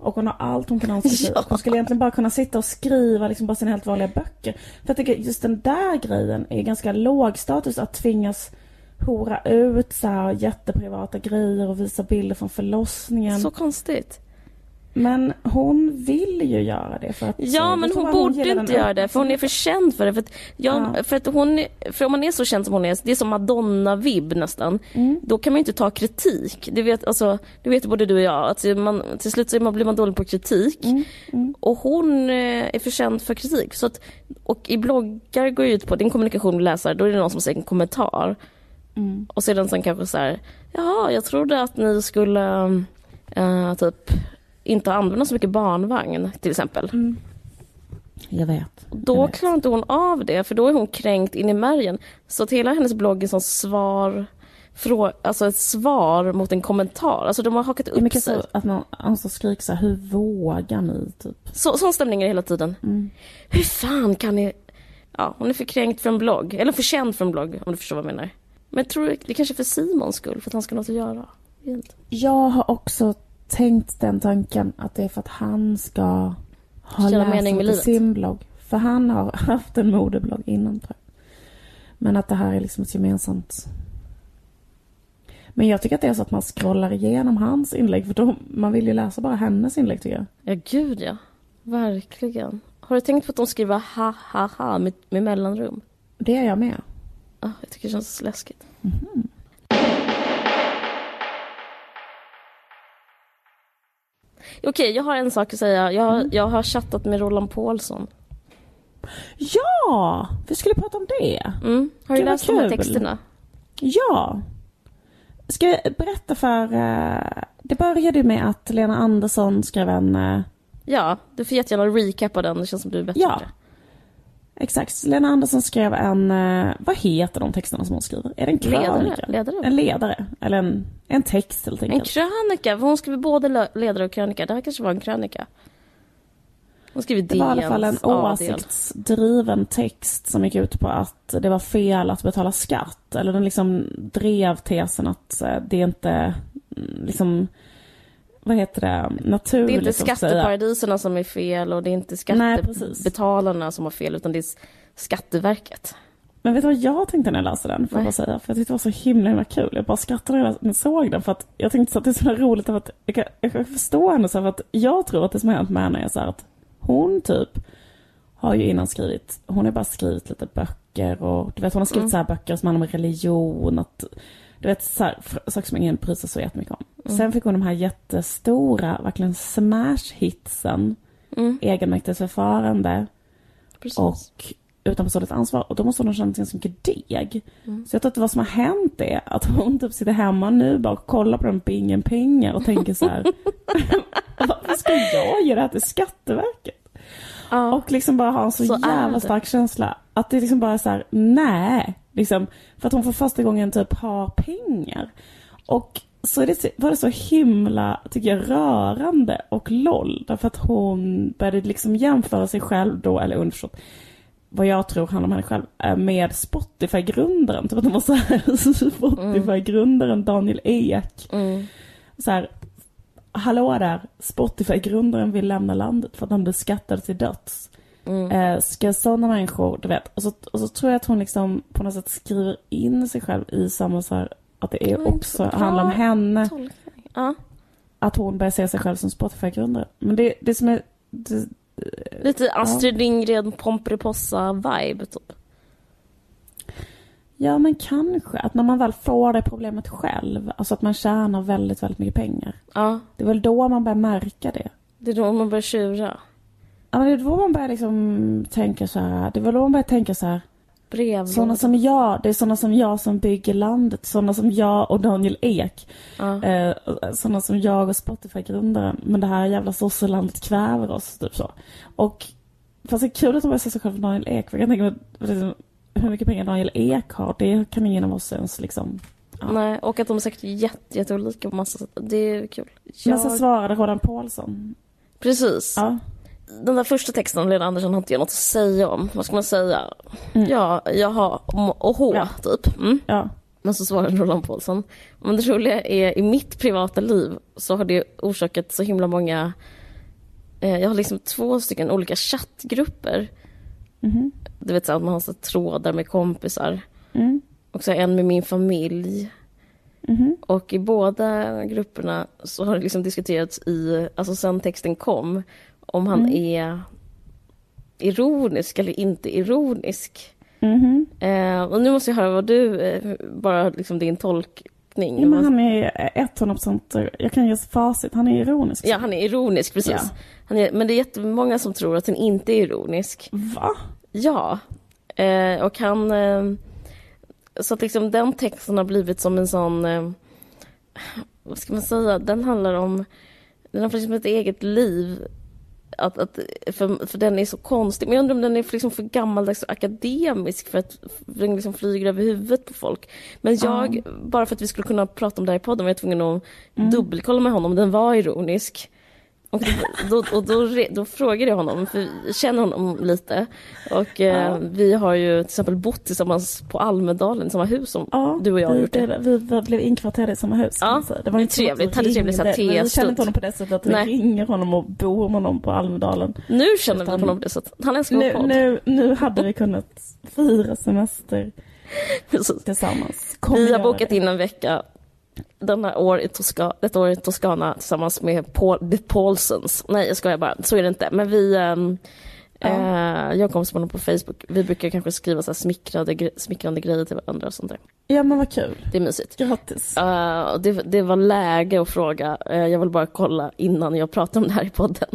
Speaker 3: Och hon har allt hon kan sig.
Speaker 2: Ja.
Speaker 3: Hon skulle egentligen bara kunna sitta och skriva liksom bara sina helt vanliga böcker. För jag tycker just den där grejen är ganska låg status att tvingas hora ut så här jätteprivata grejer och visa bilder från förlossningen.
Speaker 2: Så konstigt.
Speaker 3: Men hon vill ju göra det för att...
Speaker 2: Ja, men hon borde
Speaker 3: den
Speaker 2: inte göra det, för hon är för känd för det. För att, jag,
Speaker 3: Ja.
Speaker 2: för att hon, för om man är så känd som hon är, det är som Madonna-vibb nästan,
Speaker 3: Mm.
Speaker 2: då kan man ju inte ta kritik. Det vet, alltså, det vet både du och jag, att man, till slut så blir man dålig på kritik.
Speaker 3: Mm, mm.
Speaker 2: Och hon eh, är för känd för kritik. Så att, och i bloggar går ju ut på, din kommunikation med läsare, då är det någon som säger en kommentar.
Speaker 3: Mm.
Speaker 2: Och sedan sen kanske så här, jaha, jag trodde att ni skulle eh, typ inte använda så mycket barnvagn till exempel.
Speaker 3: Mm. Jag vet.
Speaker 2: Och Då
Speaker 3: Jag vet.
Speaker 2: klarar inte hon av det, för då är hon kränkt in i märgen. Så att hela hennes blogg är som svar, frå, alltså ett svar mot en kommentar. Alltså de har hakat
Speaker 3: är
Speaker 2: upp
Speaker 3: mycket
Speaker 2: sig.
Speaker 3: så att man alltså skriker så här, hur vågar ni? Typ.
Speaker 2: Så, sån stämning är det hela tiden.
Speaker 3: Mm.
Speaker 2: Hur fan kan ni... Ja, hon är för kränkt för en blogg. Eller för känd för en blogg, om du förstår vad jag menar. Men jag tror det är kanske för Simons skull, för att han ska ha något att göra. Jag
Speaker 3: har också tänkt den tanken att det är för att han ska ha
Speaker 2: Känna
Speaker 3: läsare till sin blogg. För han har haft en modeblogg innan tror jag. Men att det här är liksom ett gemensamt... Men jag tycker att det är så att man scrollar igenom hans inlägg för då, man vill ju läsa bara hennes inlägg tycker jag.
Speaker 2: Ja, gud ja. Verkligen. Har du tänkt på att de skriver ha ha ha med, med mellanrum?
Speaker 3: Det är jag med.
Speaker 2: Ah, jag tycker det känns läskigt. Okej, jag har en sak att säga. Jag, har- jag har chattat med Roland Paulsson.
Speaker 3: Ja! Vi skulle prata om det.
Speaker 2: Mm. Har du läst de här texterna?
Speaker 3: Ja. Ska jag berätta för... eh, det började ju med att Lena Andersson skrev en... eh,
Speaker 2: Ja, du får jättegärna recappa den. Det känns som du är bättre
Speaker 3: Ja.
Speaker 2: på det.
Speaker 3: Exakt. Lena Andersson skrev en... eh, vad heter de texterna som hon skriver? Är det en krönika?
Speaker 2: Ledare. ledare.
Speaker 3: En ledare. Eller en, en text helt
Speaker 2: En
Speaker 3: enkelt.
Speaker 2: krönika, för hon skriver både le- ledare och krönika. Det här kanske var en krönika. Hon skriver
Speaker 3: Det var i alla fall en åsiktsdriven text som gick ut på att det var fel att betala skatt. Eller den liksom drev tesen att eh, det inte mm, liksom, vad heter det, naturligt
Speaker 2: Det är inte
Speaker 3: säga.
Speaker 2: skatteparadiserna som är fel och det är inte
Speaker 3: Nej,
Speaker 2: skattebetalarna som har fel utan det är Skatteverket.
Speaker 3: Men vet du vad jag tänkte när jag läste den? Får jag
Speaker 2: Nej.
Speaker 3: bara säga. För jag tyckte det var så himla, himla kul. Jag bara skrattade när jag såg den. För att jag tänkte så att det är så roligt. Att jag, kan, jag kan förstå henne. Så här, för att jag tror att det som har hänt med henne är så här att hon typ har ju innan skrivit, hon har bara skrivit lite böcker och du vet hon har skrivit
Speaker 2: Mm.
Speaker 3: så här böcker som handlar om religion. Att, du vet så här, saker som ingen bryr sig så jättemycket om.
Speaker 2: Mm.
Speaker 3: Sen fick hon de här jättestora, verkligen smash-hitsen.
Speaker 2: Mm,
Speaker 3: Egenmäktighetsförfarande
Speaker 2: precis.
Speaker 3: och utan personligt ansvar. Och då måste hon ha känt så mycket deg.
Speaker 2: Mm.
Speaker 3: Så jag tror att vad som har hänt är att hon typ sitter hemma nu bara och kollar på den bingen pengar och tänker så här. Varför ska jag ge det här till Skatteverket?
Speaker 2: ja.
Speaker 3: Och liksom bara ha en så,
Speaker 2: Så
Speaker 3: jävla stark känsla. Att det liksom bara är så här, nej. Liksom, för att hon för första gången typ har pengar. Och så det, var det så himla, tycker jag, rörande och loll. Därför att hon började liksom jämföra sig själv då, eller underförstått, vad jag tror handlar om henne själv, eh, med Spotify-grundaren. Typ att hon var så Spotify-grundaren Daniel Ek.
Speaker 2: Mm.
Speaker 3: Så här, hallå där, Spotify-grundaren vill lämna landet för att han blir skattad till döds.
Speaker 2: Mm.
Speaker 3: Eh, ska sådana människor, du vet, och så, och så tror jag att hon liksom på något sätt skriver in sig själv i samma så här, att det är också handlar om henne.
Speaker 2: Ja.
Speaker 3: att hon börjar se sig själv som Spotify-grundare. Men det, det som är, det,
Speaker 2: Lite Astrid Lindgren Pomperipossa-vibe typ.
Speaker 3: ja men kanske, att när man väl får det problemet själv, alltså att man tjänar väldigt, väldigt mycket pengar.
Speaker 2: Ja,
Speaker 3: Det är väl då man börjar märka det.
Speaker 2: det är då man börjar tjura.
Speaker 3: Ja men det är då man börjar liksom tänka så här, det är väl då man börjar tänka så här,
Speaker 2: Brev.
Speaker 3: Sådana som jag, det är sådana som jag som bygger landet. Sådana som jag och Daniel Ek.
Speaker 2: Ja.
Speaker 3: Eh, sådana som jag och Spotify-grundaren. Men det här jävla sosselandet kväver oss, typ så. Och fast det är kul att de börjar sig själv som Daniel Ek. För jag kan tänka mig liksom, hur mycket pengar Daniel Ek har. Det kan ingen av oss ens liksom. Ja.
Speaker 2: Nej, och att de är säkert jätte, jätteolika på massa sätt. Det är kul.
Speaker 3: Men så
Speaker 2: Jag-
Speaker 3: svarade Roland Paulsson.
Speaker 2: Precis.
Speaker 3: Ja.
Speaker 2: Den där första texten om Lena Andersson har inte jag något att säga om. Vad ska man säga?
Speaker 3: Mm.
Speaker 2: Ja, jaha, och H,
Speaker 3: Ja.
Speaker 2: typ. Mm.
Speaker 3: Ja.
Speaker 2: Men så svarade Roland Paulsson. Men det roliga är, i mitt privata liv så har det orsakat så himla många... Eh, jag har liksom två stycken olika chattgrupper.
Speaker 3: Mhm.
Speaker 2: Du vet så att man har så trådar med kompisar.
Speaker 3: Mm.
Speaker 2: Och så en med min familj.
Speaker 3: Mhm.
Speaker 2: Och i båda grupperna så har det liksom diskuterats i, alltså sen texten kom, om han
Speaker 3: Mm.
Speaker 2: är ironisk eller inte ironisk.
Speaker 3: Mhm.
Speaker 2: Eh, och nu måste jag höra vad du, eh, bara liksom din tolkning.
Speaker 3: Ja, men han är 100% jag kan ge facit. Han är ironisk.
Speaker 2: Ja, han är ironisk, precis.
Speaker 3: Ja.
Speaker 2: Han är, men det är jättemånga som tror att han inte är ironisk.
Speaker 3: Va?
Speaker 2: Ja. Eh, och han... Eh, så att liksom den texten har blivit som en sån... Eh, vad ska man säga? Den handlar om... Den har liksom ett eget liv. Att, att, för, för den är så konstig. Men jag undrar om den är för, liksom för gammaldags och akademisk för att för den liksom flyger över huvudet på folk. Men jag, bara för att vi skulle kunna prata om det här i podden var jag tvungen att dubbelkolla med honom om den var ironisk. Och, då, och då, då frågade jag honom, för jag känner honom lite. Och eh, vi har ju till exempel bott tillsammans på Almedalen, i samma hus som
Speaker 3: Ja,
Speaker 2: du och jag har
Speaker 3: vi,
Speaker 2: gjort det.
Speaker 3: det, vi, vi blev inkvarterade i samma hus.
Speaker 2: Ja,
Speaker 3: det var inte så
Speaker 2: trevligt. Hade trevligt så här.
Speaker 3: Vi
Speaker 2: testund.
Speaker 3: inte honom på det sättet att vi
Speaker 2: Nej.
Speaker 3: ringer honom och bor med honom på Almedalen.
Speaker 2: Nu känner vi
Speaker 3: Utan-
Speaker 2: på något sätt. Han älskar
Speaker 3: Nu,
Speaker 2: podd.
Speaker 3: nu, nu hade vi kunnat fira semester tillsammans. Kommer
Speaker 2: Vi har bokat
Speaker 3: det.
Speaker 2: in en vecka denna år i Tosca, detta år i Toscana tillsammans med Paul, The Paulsons. Nej, jag skojar bara. Så är det inte. Men vi...
Speaker 3: Ja.
Speaker 2: eh, jag kommer honom på Facebook. Vi brukar kanske skriva så här smickrande, smickrande grejer till varandra och sånt där.
Speaker 3: Ja men vad kul.
Speaker 2: Det är mysigt.
Speaker 3: Grattis.
Speaker 2: Och det, det var läge att fråga. Eh, jag vill bara kolla innan jag pratar om det här i podden.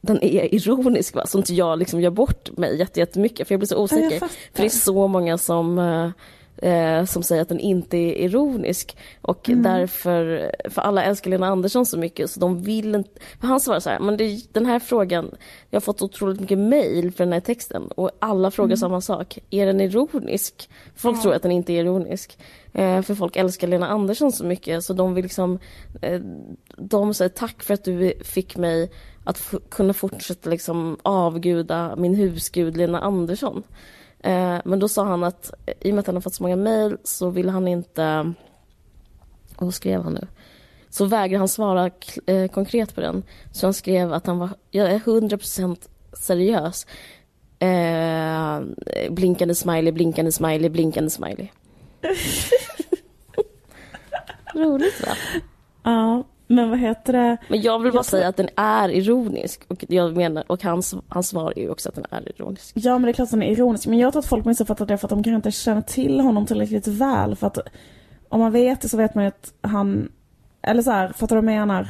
Speaker 2: Den är ironisk va? Så inte jag liksom gör bort mig jätte- jättemycket. För jag blir så
Speaker 3: Ja,
Speaker 2: osäker.
Speaker 3: fattar.
Speaker 2: För det är så många som, eh, eh, som säger att den inte är ironisk. Och
Speaker 3: Mm.
Speaker 2: därför, för alla älskar Lena Andersson så mycket så de vill inte... Han svarar så här, men det, den här frågan, jag har fått otroligt mycket mail för den här texten och alla frågar
Speaker 3: Mm.
Speaker 2: samma sak. Är den ironisk? Folk tror att den inte är ironisk. Eh, för folk älskar Lena Andersson så mycket så de vill liksom... Eh, de säger tack för att du fick mig att kunna fortsätta liksom avguda min husgud Lena Andersson. Eh, men då sa han att i och med att han har fått så många mejl så vill han inte... Vad skrev han nu? Så vägrar han svara eh, konkret på den. Så han skrev att han var, jag är 100% seriös. Eh, blinkande smiley, blinkande smiley, blinkande smiley. Roligt va?
Speaker 3: Ja, men vad heter det?
Speaker 2: Men jag vill bara
Speaker 3: Jag tror-
Speaker 2: säga att den är ironisk. Och, jag menar, och hans, hans svar är ju också att den är ironisk.
Speaker 3: Ja men det är klart att han är ironisk. Men jag tror att folk missuppfattar det för att de kanske inte känner till honom tillräckligt väl. För att om man vet det så vet man ju att han, eller så här, fattar du vad jag menar?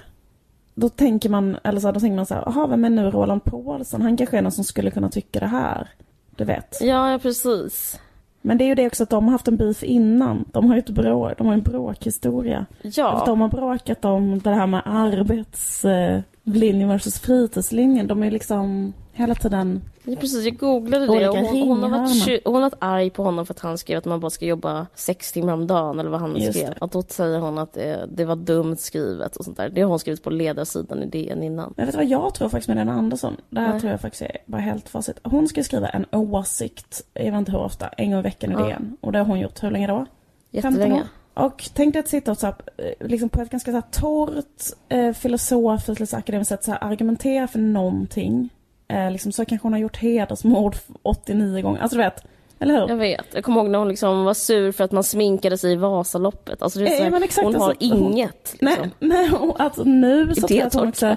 Speaker 3: Då tänker man, eller så här, då tänker man så här, jaha vem är nu Roland Paulsson? Han kanske är någon som skulle kunna tycka det här. Du vet.
Speaker 2: Ja, ja precis.
Speaker 3: Men det är ju det också att de har haft en beef innan. De har ju ett bråk, de har en bråkhistoria.
Speaker 2: Ja.
Speaker 3: Att de har bråkat om det här med arbetslinjen versus fritidslinjen. De är liksom hela tiden
Speaker 2: Ja, precis, jag googlade det och hon, hon, har varit, hon har varit arg på honom för att han skrev att man bara ska jobba sex timmar om dagen eller vad han
Speaker 3: Just
Speaker 2: skrev.
Speaker 3: det.
Speaker 2: Att då säger hon att det, det var dumt skrivet och sånt där. Det har hon skrivit på ledarsidan i DN innan.
Speaker 3: Men vet du vad jag tror faktiskt med Lena Andersson? Det här
Speaker 2: Nej.
Speaker 3: tror jag faktiskt är bara helt facit. Hon ska skriva en åsikt, jag vet inte hur ofta, en gång i veckan i
Speaker 2: Ja.
Speaker 3: DN. Och det har hon gjort hur länge då? 15
Speaker 2: Jättelänge.
Speaker 3: Och tänk dig att sitta och så här, eh, liksom på ett ganska så här torrt, eh, filosofiskt, lite akademiskt sätt så här, argumentera för någonting. Eh, liksom så kanske hon har gjort hedersmord 89 gånger. Alltså du vet, eller hur?
Speaker 2: Jag vet. Jag kommer ihåg när hon liksom var sur för att man sminkade sig i Vasaloppet. Alltså det är
Speaker 3: Eh,
Speaker 2: här,
Speaker 3: exakt,
Speaker 2: hon har
Speaker 3: alltså, hon-
Speaker 2: inget. Liksom.
Speaker 3: Nej, nej, alltså nu så tror jag att hon också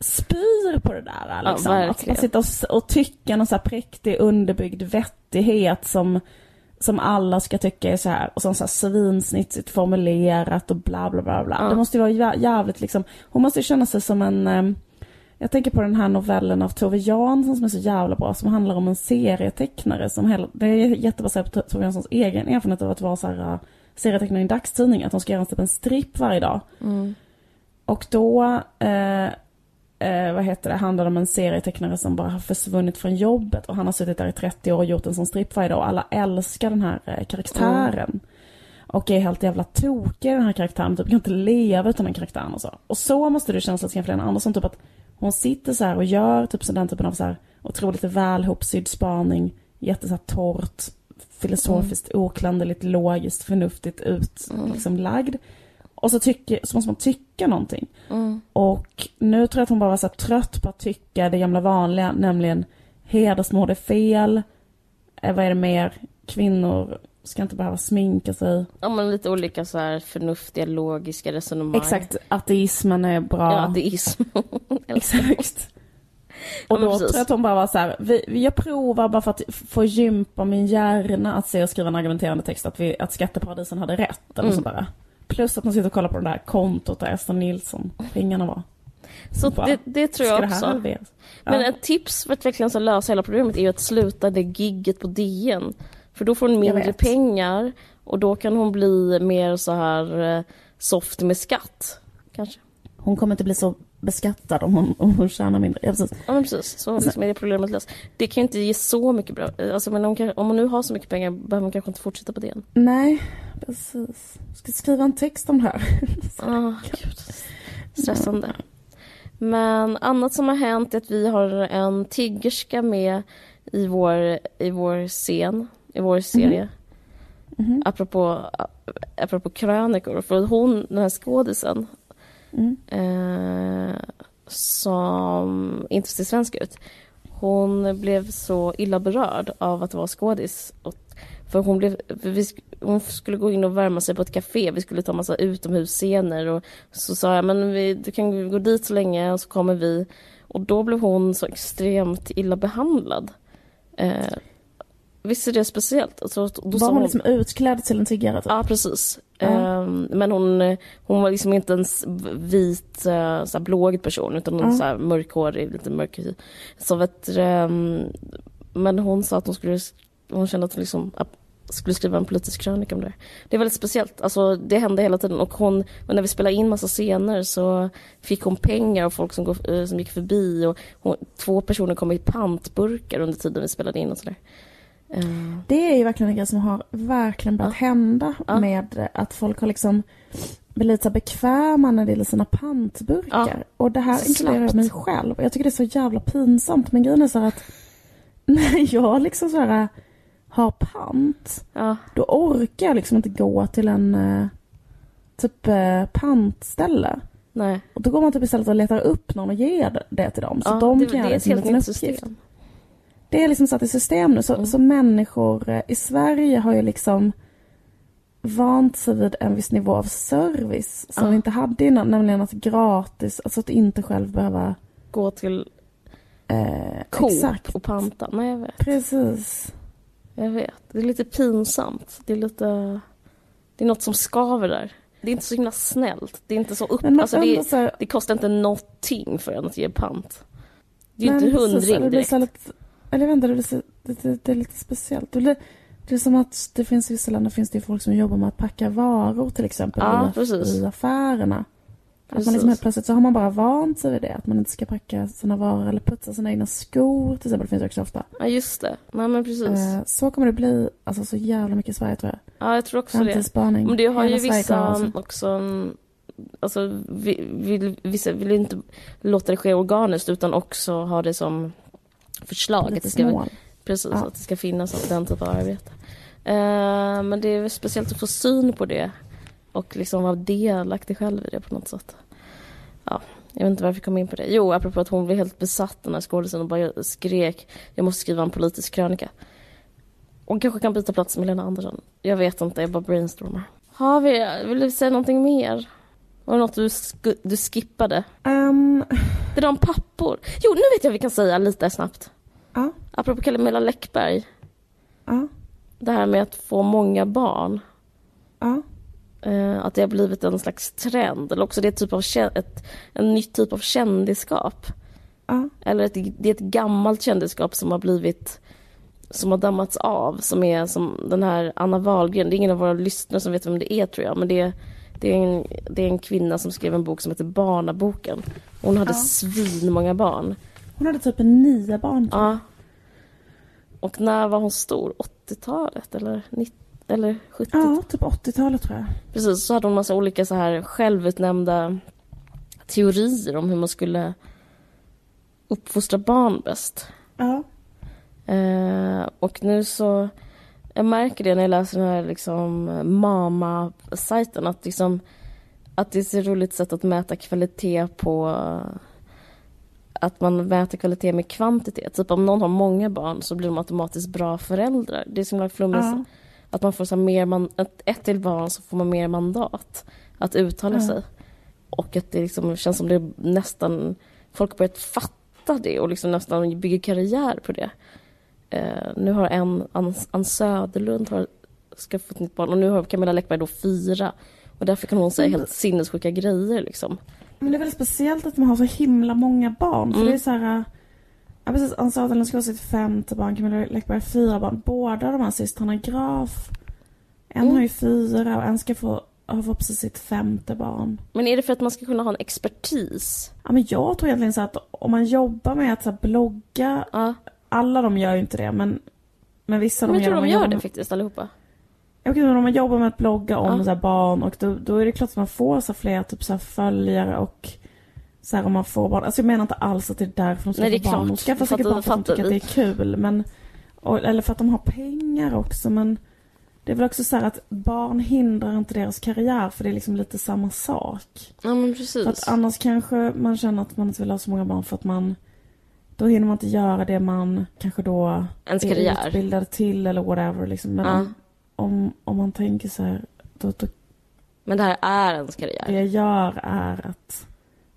Speaker 3: spyr på det där.
Speaker 2: Ja,
Speaker 3: Liksom. att man sitter och, och tycker någon så här präktig underbyggd vettighet som, som alla ska tycka är så här och som så här svinsnitsigt formulerat och bla bla bla bla.
Speaker 2: Ja.
Speaker 3: Det måste ju vara jä- jävligt liksom, hon måste ju känna sig som en ehm, jag tänker på den här novellen av Tove Jansson som är så jävla bra som handlar om en serietecknare som hela, det är jättebaserat på Tove Janssons egen erfarenhet av att vara så här uh, serietecknare i en dagstidning, att hon ska göra en, typ en stripp varje dag.
Speaker 2: Mm.
Speaker 3: Och då, eh, eh, vad heter det, handlar det om en serietecknare som bara har försvunnit från jobbet och han har suttit där i 30 år och gjort en sån stripp varje dag och alla älskar den här eh, karaktären. Och är helt jävla tokig i den här karaktären, typ kan inte leva utan den karaktären och så. Och så måste det kännas lite för Lena Andersson, typ att hon sitter så här och gör typ så den typen av så här otroligt välhopsydd spaning, jätte så här torrt, filosofiskt oklanderligt, logiskt, förnuftigt ut, liksom lagd. Och så, tycker, så måste man tycka någonting.
Speaker 2: Mm.
Speaker 3: Och nu tror jag att hon bara var så trött på att tycka det gamla vanliga, nämligen hedersmord är fel. Eh, vad är det mer? Kvinnor ska inte behöva sminka sig.
Speaker 2: Ja, men lite olika så här förnuftiga, logiska resonemang.
Speaker 3: Exakt, ateismen är bra.
Speaker 2: Ja, ateism.
Speaker 3: Exakt. Och
Speaker 2: Ja,
Speaker 3: då
Speaker 2: precis.
Speaker 3: tror jag att hon bara var så här, vi, jag provar bara för att få gympa min hjärna att se och skriva en argumenterande text att, vi, att skatteparadisen hade rätt eller
Speaker 2: Mm.
Speaker 3: så bara. Plus att man sitter och kollar på det där kontot där Esther Nilsson pengarna var.
Speaker 2: Så
Speaker 3: Bara,
Speaker 2: det, det tror jag också.
Speaker 3: halveras?
Speaker 2: Men
Speaker 3: Ja.
Speaker 2: ett tips för att verkligen så lösa hela problemet är ju att sluta det gigget på DN. För då får hon mindre pengar och då kan hon bli mer så här eh, soft med skatt. Kanske.
Speaker 3: Hon kommer inte bli så beskattad om hon, om hon tjänar mindre. Ja, precis.
Speaker 2: Ja precis, så liksom är det problemet löst. Det kan ju inte ge så mycket bra, alltså men om, om hon nu har så mycket pengar behöver hon kanske inte fortsätta på DN.
Speaker 3: Nej, precis. Ska skriva en text om det här.
Speaker 2: Ah, gud. Stressande. Men annat som har hänt är att vi har en tiggerska med i vår, i vår scen, i vår serie.
Speaker 3: Mhm.
Speaker 2: Apropå, apropå krönikor. För hon, den här skådisen,
Speaker 3: Mm.
Speaker 2: eh, som inte ser svensk ut. Hon blev så illa berörd av att vara skådis. Och, för hon, blev, för vi, hon skulle gå in och värma sig på ett café. Vi skulle ta massa utomhusscener. Och så sa jag, men vi, du kan gå dit så länge och så kommer vi. Och då blev hon så extremt illa behandlad. Eh, visst är det speciellt? Alltså, då
Speaker 3: Var hon liksom utklädd till en tiggare? Typ?
Speaker 2: Ja, precis.
Speaker 3: Ja.
Speaker 2: Ehm, men hon, hon var liksom inte en vit, uh, här blågig person utan hon
Speaker 3: Ja.
Speaker 2: så här mörkhårig, lite mörkhy. Så vet ehm, men hon sa att hon skulle, hon kände att hon liksom, att skulle skriva en politisk krönika om det. Det är väldigt speciellt, alltså det hände hela tiden och hon, och när vi spelade in massa scener så fick hon pengar av folk som, går, eh, som gick förbi och hon, två personer kom i pantburkar under tiden vi spelade in och sådär. Eh,
Speaker 3: Det är ju verkligen en grej som har verkligen börjat hända
Speaker 2: Ja.
Speaker 3: med att folk har liksom blivit så bekväma när det gäller sina pantburkar.
Speaker 2: Ja.
Speaker 3: Och det här inkluderar mig själv. Jag tycker det är så jävla pinsamt. Men grejen är så att när jag liksom så här har pant,
Speaker 2: ja,
Speaker 3: då orkar jag liksom inte gå till en eh, typ eh, pantställe.
Speaker 2: nej.
Speaker 3: Och då går man typ istället och letar upp någon och ger det till dem. Så
Speaker 2: ja,
Speaker 3: de kan
Speaker 2: det
Speaker 3: göra det som en liten uppgift.
Speaker 2: system.
Speaker 3: Det är liksom satt i system nu. Så,
Speaker 2: Mm.
Speaker 3: så människor eh, i Sverige har ju liksom vant sig vid en viss nivå av service som
Speaker 2: Ja.
Speaker 3: vi inte hade innan. Nämligen att gratis, alltså att inte själv behöva...
Speaker 2: Gå till
Speaker 3: Eh,
Speaker 2: Coop
Speaker 3: exakt.
Speaker 2: och panta. Nej, jag vet.
Speaker 3: Precis.
Speaker 2: Jag vet. Det är lite pinsamt. Det är lite... Det är något som skaver där. Det är inte så himla snällt. Det är inte så upp... Alltså, det,
Speaker 3: här,
Speaker 2: det kostar inte någonting för en att ge pant. Det är
Speaker 3: nej,
Speaker 2: inte hundring
Speaker 3: det blir
Speaker 2: direkt.
Speaker 3: så lite, Eller inte, det, så, det, det, det är lite speciellt. Det, blir, det är som att det finns i vissa länder finns det ju folk som jobbar med att packa varor till exempel
Speaker 2: Ja,
Speaker 3: i, affärerna. Att man
Speaker 2: Precis.
Speaker 3: liksom helt plötsligt så har man bara vant sig vid det. Att man inte ska packa sina varor eller putsa sina egna skor till exempel. Det finns också ofta.
Speaker 2: Ja, just det. Nej, men precis.
Speaker 3: Eh, så kommer det bli alltså, så jävla mycket i Sverige tror jag.
Speaker 2: Ja, jag tror också det. Men det har ju
Speaker 3: Hela Sverige
Speaker 2: vissa också... Alltså, vi- vill, vissa vill inte låta det ske organiskt utan också ha det som förslag. Att det ska, precis,
Speaker 3: Ja.
Speaker 2: att det ska finnas den typen av arbete. Eh, men det är speciellt att få syn på det och liksom vara delaktig själv i det på något sätt. Ja, jag vet inte varför jag kom in på det. Jo, apropå att hon blev helt besatt den här skådisen och bara skrek jag måste skriva en politisk krönika. Hon kanske kan byta plats med Lena Andersson. Jag vet inte, jag bara brainstormar. Har vi, vill du säga någonting mer? Var det något du, sk- du skippade?
Speaker 3: Ehm,
Speaker 2: Det är de pappor. Jo, nu vet jag vad vi kan säga lite snabbt.
Speaker 3: ja,
Speaker 2: Apropå Camilla Läckberg.
Speaker 3: ja,
Speaker 2: Det här med att få många barn.
Speaker 3: ja.
Speaker 2: Eh, att det har blivit en slags trend. Eller också det är typ av, ett, en ny typ av kändisskap.
Speaker 3: ja.
Speaker 2: Eller ett, det är ett gammalt kändisskap som har blivit som har dammats av. Som är som den här Anna Wahlgren. Det är ingen av våra lyssnare som vet vem det är tror jag. Men det är, det är, en, det är en kvinna som skrev en bok som heter Barnaboken. Hon hade
Speaker 3: Ja.
Speaker 2: svin många barn.
Speaker 3: Hon hade typ en nio barn.
Speaker 2: Ja. Och när var hon stor? 80-talet eller, 90, eller 70-talet?
Speaker 3: Ja, typ 80-talet tror jag.
Speaker 2: Precis, så hade hon massa olika så här självutnämnda teorier om hur man skulle uppfostra barn bäst.
Speaker 3: Ja.
Speaker 2: Eh, och nu så, jag märker det när jag läser den här liksom Mama-sajten att liksom att det är ett så roligt sätt att mäta kvalitet på att man mäter kvalitet med kvantitet. Typ om någon har många barn så blir de automatiskt bra föräldrar. Det är så himla flummigt.
Speaker 3: Ja.
Speaker 2: Att man får så mer man, ett, ett till barn så får man mer mandat att uttala
Speaker 3: Ja.
Speaker 2: sig. Och att det liksom känns som det nästan, folk har börjat fatta det och liksom nästan bygger karriär på det. Eh, nu har en, Ann, Ann Söderlund har, ska få ett nytt barn och nu har Camilla Läckberg då fyra. Och därför kan hon säga helt sinnessjuka grejer liksom.
Speaker 3: Men det är väldigt speciellt att man har så himla många barn. För
Speaker 2: Mm.
Speaker 3: det är så här... Ja precis, Ann Söderlund ska ha sitt femte barn, Camilla Läckberg fyra barn. Båda de här systrarna Graf. En
Speaker 2: Mm.
Speaker 3: har ju fyra och en ska få, har fått precis sitt femte barn.
Speaker 2: Men är det för att man ska kunna ha en expertis?
Speaker 3: Ja men jag tror egentligen så att om man jobbar med att så blogga,
Speaker 2: Ja,
Speaker 3: alla de gör ju inte det men, men vissa
Speaker 2: men
Speaker 3: de
Speaker 2: jag tror
Speaker 3: gör
Speaker 2: de gör det
Speaker 3: med-
Speaker 2: faktiskt allihopa.
Speaker 3: Ja, okej, men om man jobbar med att blogga om
Speaker 2: Ja.
Speaker 3: så barn och då, då är det klart att man får så fler typ så följare och så här om man får barn. Alltså jag menar inte alls att det är därför de ska
Speaker 2: Nej, det
Speaker 3: få
Speaker 2: är
Speaker 3: barn. De skaffar
Speaker 2: Jag
Speaker 3: säkert barn för att de tycker att det är kul. Men, och, eller för att de har pengar också. Men det är väl också så att barn hindrar inte deras karriär för det är liksom lite samma sak.
Speaker 2: Ja men
Speaker 3: För
Speaker 2: precis.
Speaker 3: att annars kanske man känner att man inte vill ha så många barn för att man då hinner man inte göra det man kanske då
Speaker 2: Ens
Speaker 3: är
Speaker 2: karriär.
Speaker 3: utbildad till eller whatever. Liksom. Men
Speaker 2: Ja.
Speaker 3: om, om, om man tänker så här, då, då
Speaker 2: Men det här är ens karriär.
Speaker 3: det jag gör är att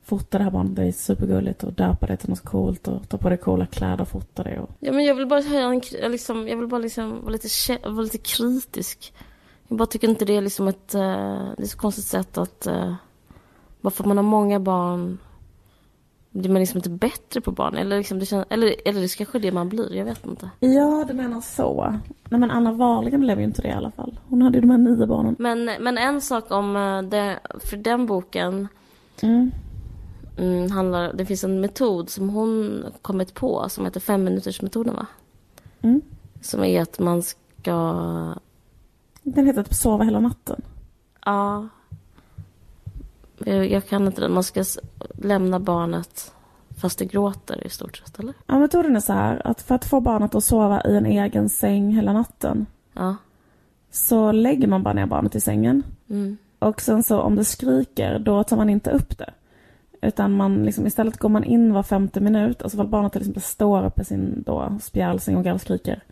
Speaker 3: fota det här barnet, det är supergulligt och döpa det till något coolt och ta på det coola kläder och fota det. Och...
Speaker 2: Ja men jag vill bara höja en, kri- liksom, jag vill bara liksom vara lite, kä- vara lite kritisk. Jag bara tycker inte det är liksom ett, eh, det är så konstigt sätt att, uh, bara för att man har många barn blir man liksom inte bättre på barn? Eller, liksom det känns, eller, eller det är kanske det man blir, jag vet inte.
Speaker 3: Ja, du menar så. Nej men Anna Wahlgren blev ju inte det i alla fall. Hon hade ju de här nio barnen.
Speaker 2: Men, men en sak om eh, det, för den boken
Speaker 3: Mm.
Speaker 2: mm, handlar, det finns en metod som hon kommit på som heter femminutersmetoden va?
Speaker 3: Mm.
Speaker 2: Som är att man ska,
Speaker 3: Den heter typ Sova hela natten.
Speaker 2: ja, jag, jag kan inte den, man ska lämna barnet fast det gråter i stort sett eller?
Speaker 3: Ja, metoden är så här att för att få barnet att sova i en egen säng hela natten
Speaker 2: Ja.
Speaker 3: så lägger man bara ner barnet i sängen.
Speaker 2: Mm.
Speaker 3: Och sen så om det skriker, då tar man inte upp det. Utan man liksom, istället går man in var femte minut, alltså ifall barnet till exempel står upp i sin då spjälsäng och gallskriker.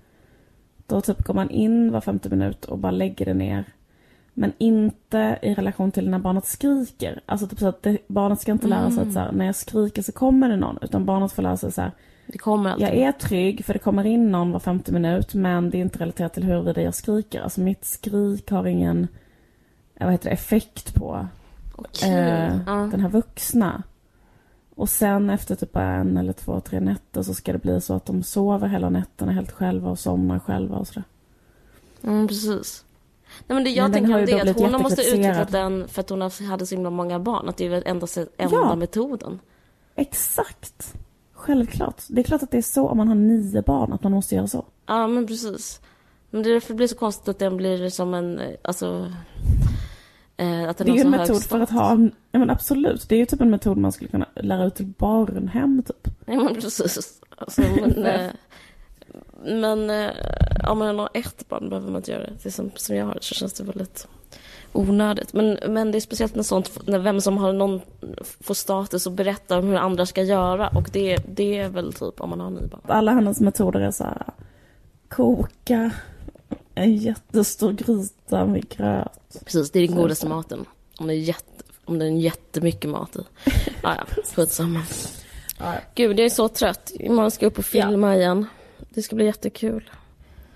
Speaker 3: Då typ går man in var femte minut och bara lägger det ner. Men inte i relation till när barnet skriker. Alltså typ så att det, barnet ska inte lära sig att så här, när jag skriker så kommer det någon. Utan barnet får lära sig så här,
Speaker 2: Det kommer alltid.
Speaker 3: jag är trygg för det kommer in någon var femte minut men det är inte relaterat till huruvida jag skriker. Alltså mitt skrik har ingen eh, vad heter det, effekt på
Speaker 2: Okej.
Speaker 3: eh,
Speaker 2: ja.
Speaker 3: den här vuxna. Och sen efter typ en eller två, tre nätter så ska det bli så att de sover hela nätterna helt själva och somnar själva och sådär.
Speaker 2: Mm, precis. Nej, men det jag
Speaker 3: Men
Speaker 2: tänker om det är att hon måste utvecklat den för att hon hade så himla många barn. Att det är enda, enda
Speaker 3: Ja.
Speaker 2: metoden.
Speaker 3: Exakt! Självklart. Det är klart att det är så om man har nio barn att man måste göra så.
Speaker 2: Ja, men precis. Men det är därför det blir så konstigt att den blir som en, eh, alltså... Eh, att den
Speaker 3: Det är ju en metod för att ha, ja men absolut, det är ju typ en metod man skulle kunna lära ut till barnhem typ.
Speaker 2: Ja, men precis. Alltså, men, men eh, om man har ett barn behöver man inte göra det. det som, som jag har så känns det väldigt onödigt. Men, men det är speciellt när sånt, när vem som har någon får status och berättar om hur andra ska göra. Och det, det är väl typ om man har nio barn.
Speaker 3: Alla hennes metoder är så här, koka en jättestor gryta med gröt.
Speaker 2: Precis, det är den godaste maten. Om det är, jätte, om det är jättemycket mat i. Ah, ja, skitsamma. Gud, jag är så trött. Imorgon ska jag upp och filma igen. Det ska bli jättekul.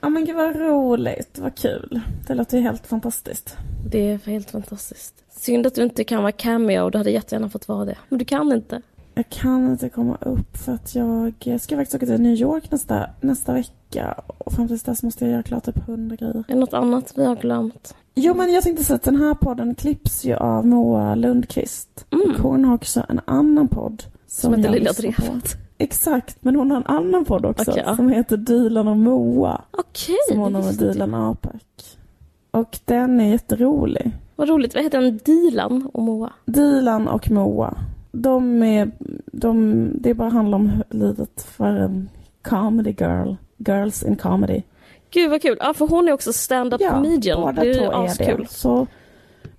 Speaker 3: Ja men gud vad roligt, vad kul. Det låter ju helt fantastiskt.
Speaker 2: Det är helt fantastiskt. Synd att du inte kan vara cameo. Du hade jättegärna fått vara det. Men du kan inte.
Speaker 3: Jag kan inte komma upp för att jag ska faktiskt åka till New York nästa, nästa vecka. Och fram tills dess måste jag göra klart typ hundra grejer.
Speaker 2: Är det något annat vi har glömt?
Speaker 3: Jo men jag tänkte säga att den här podden klipps ju av Moa Lundqvist. Och hon har också en annan podd. Som,
Speaker 2: Som heter Lilla. Drevet.
Speaker 3: Exakt, men hon har en annan podd också.
Speaker 2: Okej, ja.
Speaker 3: Som heter Dilan och Moa.
Speaker 2: Okej,
Speaker 3: Som hon har med. Dilan Apak. Och den är jätterolig.
Speaker 2: vad roligt. Vad heter den? Dilan och Moa?
Speaker 3: Dilan och Moa. De är, de, det bara handlar om livet för en comedy girl. Girls in comedy.
Speaker 2: Gud vad kul. Ja, för hon är också stand-up comedian.
Speaker 3: båda
Speaker 2: Det är ju askul.
Speaker 3: Så,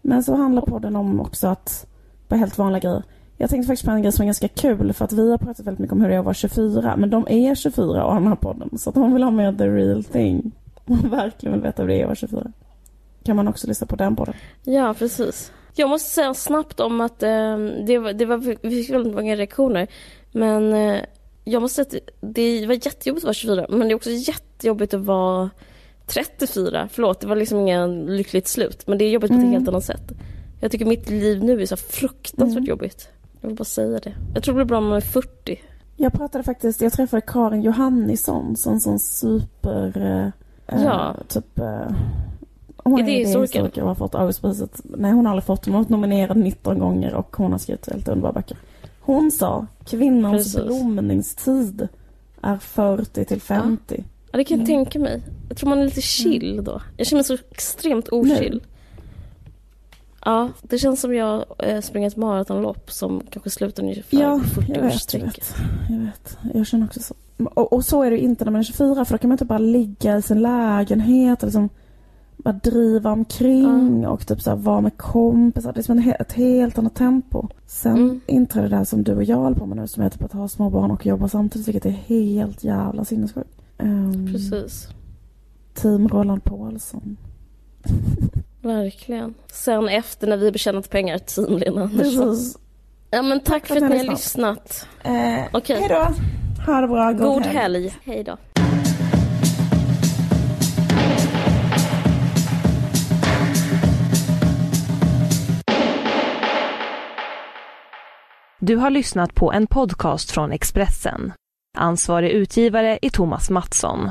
Speaker 3: men så handlar podden om också att, på helt vanliga grejer. Jag tänkte faktiskt på en grej som är ganska kul för att vi har pratat väldigt mycket om hur det är att vara 24. Men de är 24 och har den här podden. Så att man vill ha med the real thing. Man verkligen vill veta hur det är att vara 24. Kan man också lyssna på den podden.
Speaker 2: Ja, precis. Jag måste säga snabbt om att eh, det, var, det var, vi fick väldigt många reaktioner. Men eh, jag måste säga att det var jättejobbigt att vara 24. Men det är också jättejobbigt att vara 34. Förlåt, det var liksom ingen lyckligt slut. Men det är jobbigt på ett
Speaker 3: Mm.
Speaker 2: helt annat sätt. Jag tycker mitt liv nu är så fruktansvärt
Speaker 3: Mm.
Speaker 2: jobbigt. Jag vill bara säga det. Jag tror det blir bra om man är 40.
Speaker 3: Jag pratade faktiskt, jag träffade Karin Johannisson som sån super... Eh,
Speaker 2: Ja.
Speaker 3: Typ... Eh, hon
Speaker 2: Är
Speaker 3: är
Speaker 2: det historiker?
Speaker 3: historiker och har fått Augustpriset. Nej, hon har aldrig fått. Hon har varit nominerad 19 gånger och hon har skrivit helt underbara böcker. Hon sa, kvinnans
Speaker 2: Precis.
Speaker 3: blomningstid är 40 till 50.
Speaker 2: Ja, det kan jag
Speaker 3: Mm.
Speaker 2: tänka mig. Jag tror man är lite chill då. Jag känner mig så extremt ochill. Ja, det känns som jag eh, springer ett maratonlopp som kanske slutar ungefär
Speaker 3: Ja,
Speaker 2: vid
Speaker 3: jag vet, jag
Speaker 2: 40-årsstrecket.
Speaker 3: vet, jag vet. Jag känner också så. Och, och så är det ju inte när man är 24 för då kan man inte bara ligga i sin lägenhet och liksom bara driva omkring och typ så här vara med kompisar. Det är som ett helt annat tempo. Sen
Speaker 2: Mm.
Speaker 3: inträder det här som du och jag håller på med nu som är typ att ha små barn och jobba samtidigt vilket är helt jävla sinnessjukt. Um,
Speaker 2: Precis.
Speaker 3: Team Roland Paulsson.
Speaker 2: Verkligen. Sen efter när vi betjänat pengar, team Lena Andersson.
Speaker 3: Precis.
Speaker 2: Ja men tack för att ni har lyssnat.
Speaker 3: Eh,
Speaker 2: Okej.
Speaker 3: Hej då. Ha det bra.
Speaker 2: God helg. Hej då.
Speaker 1: Du har lyssnat på en podcast från Expressen. Ansvarig utgivare är Thomas Mattsson.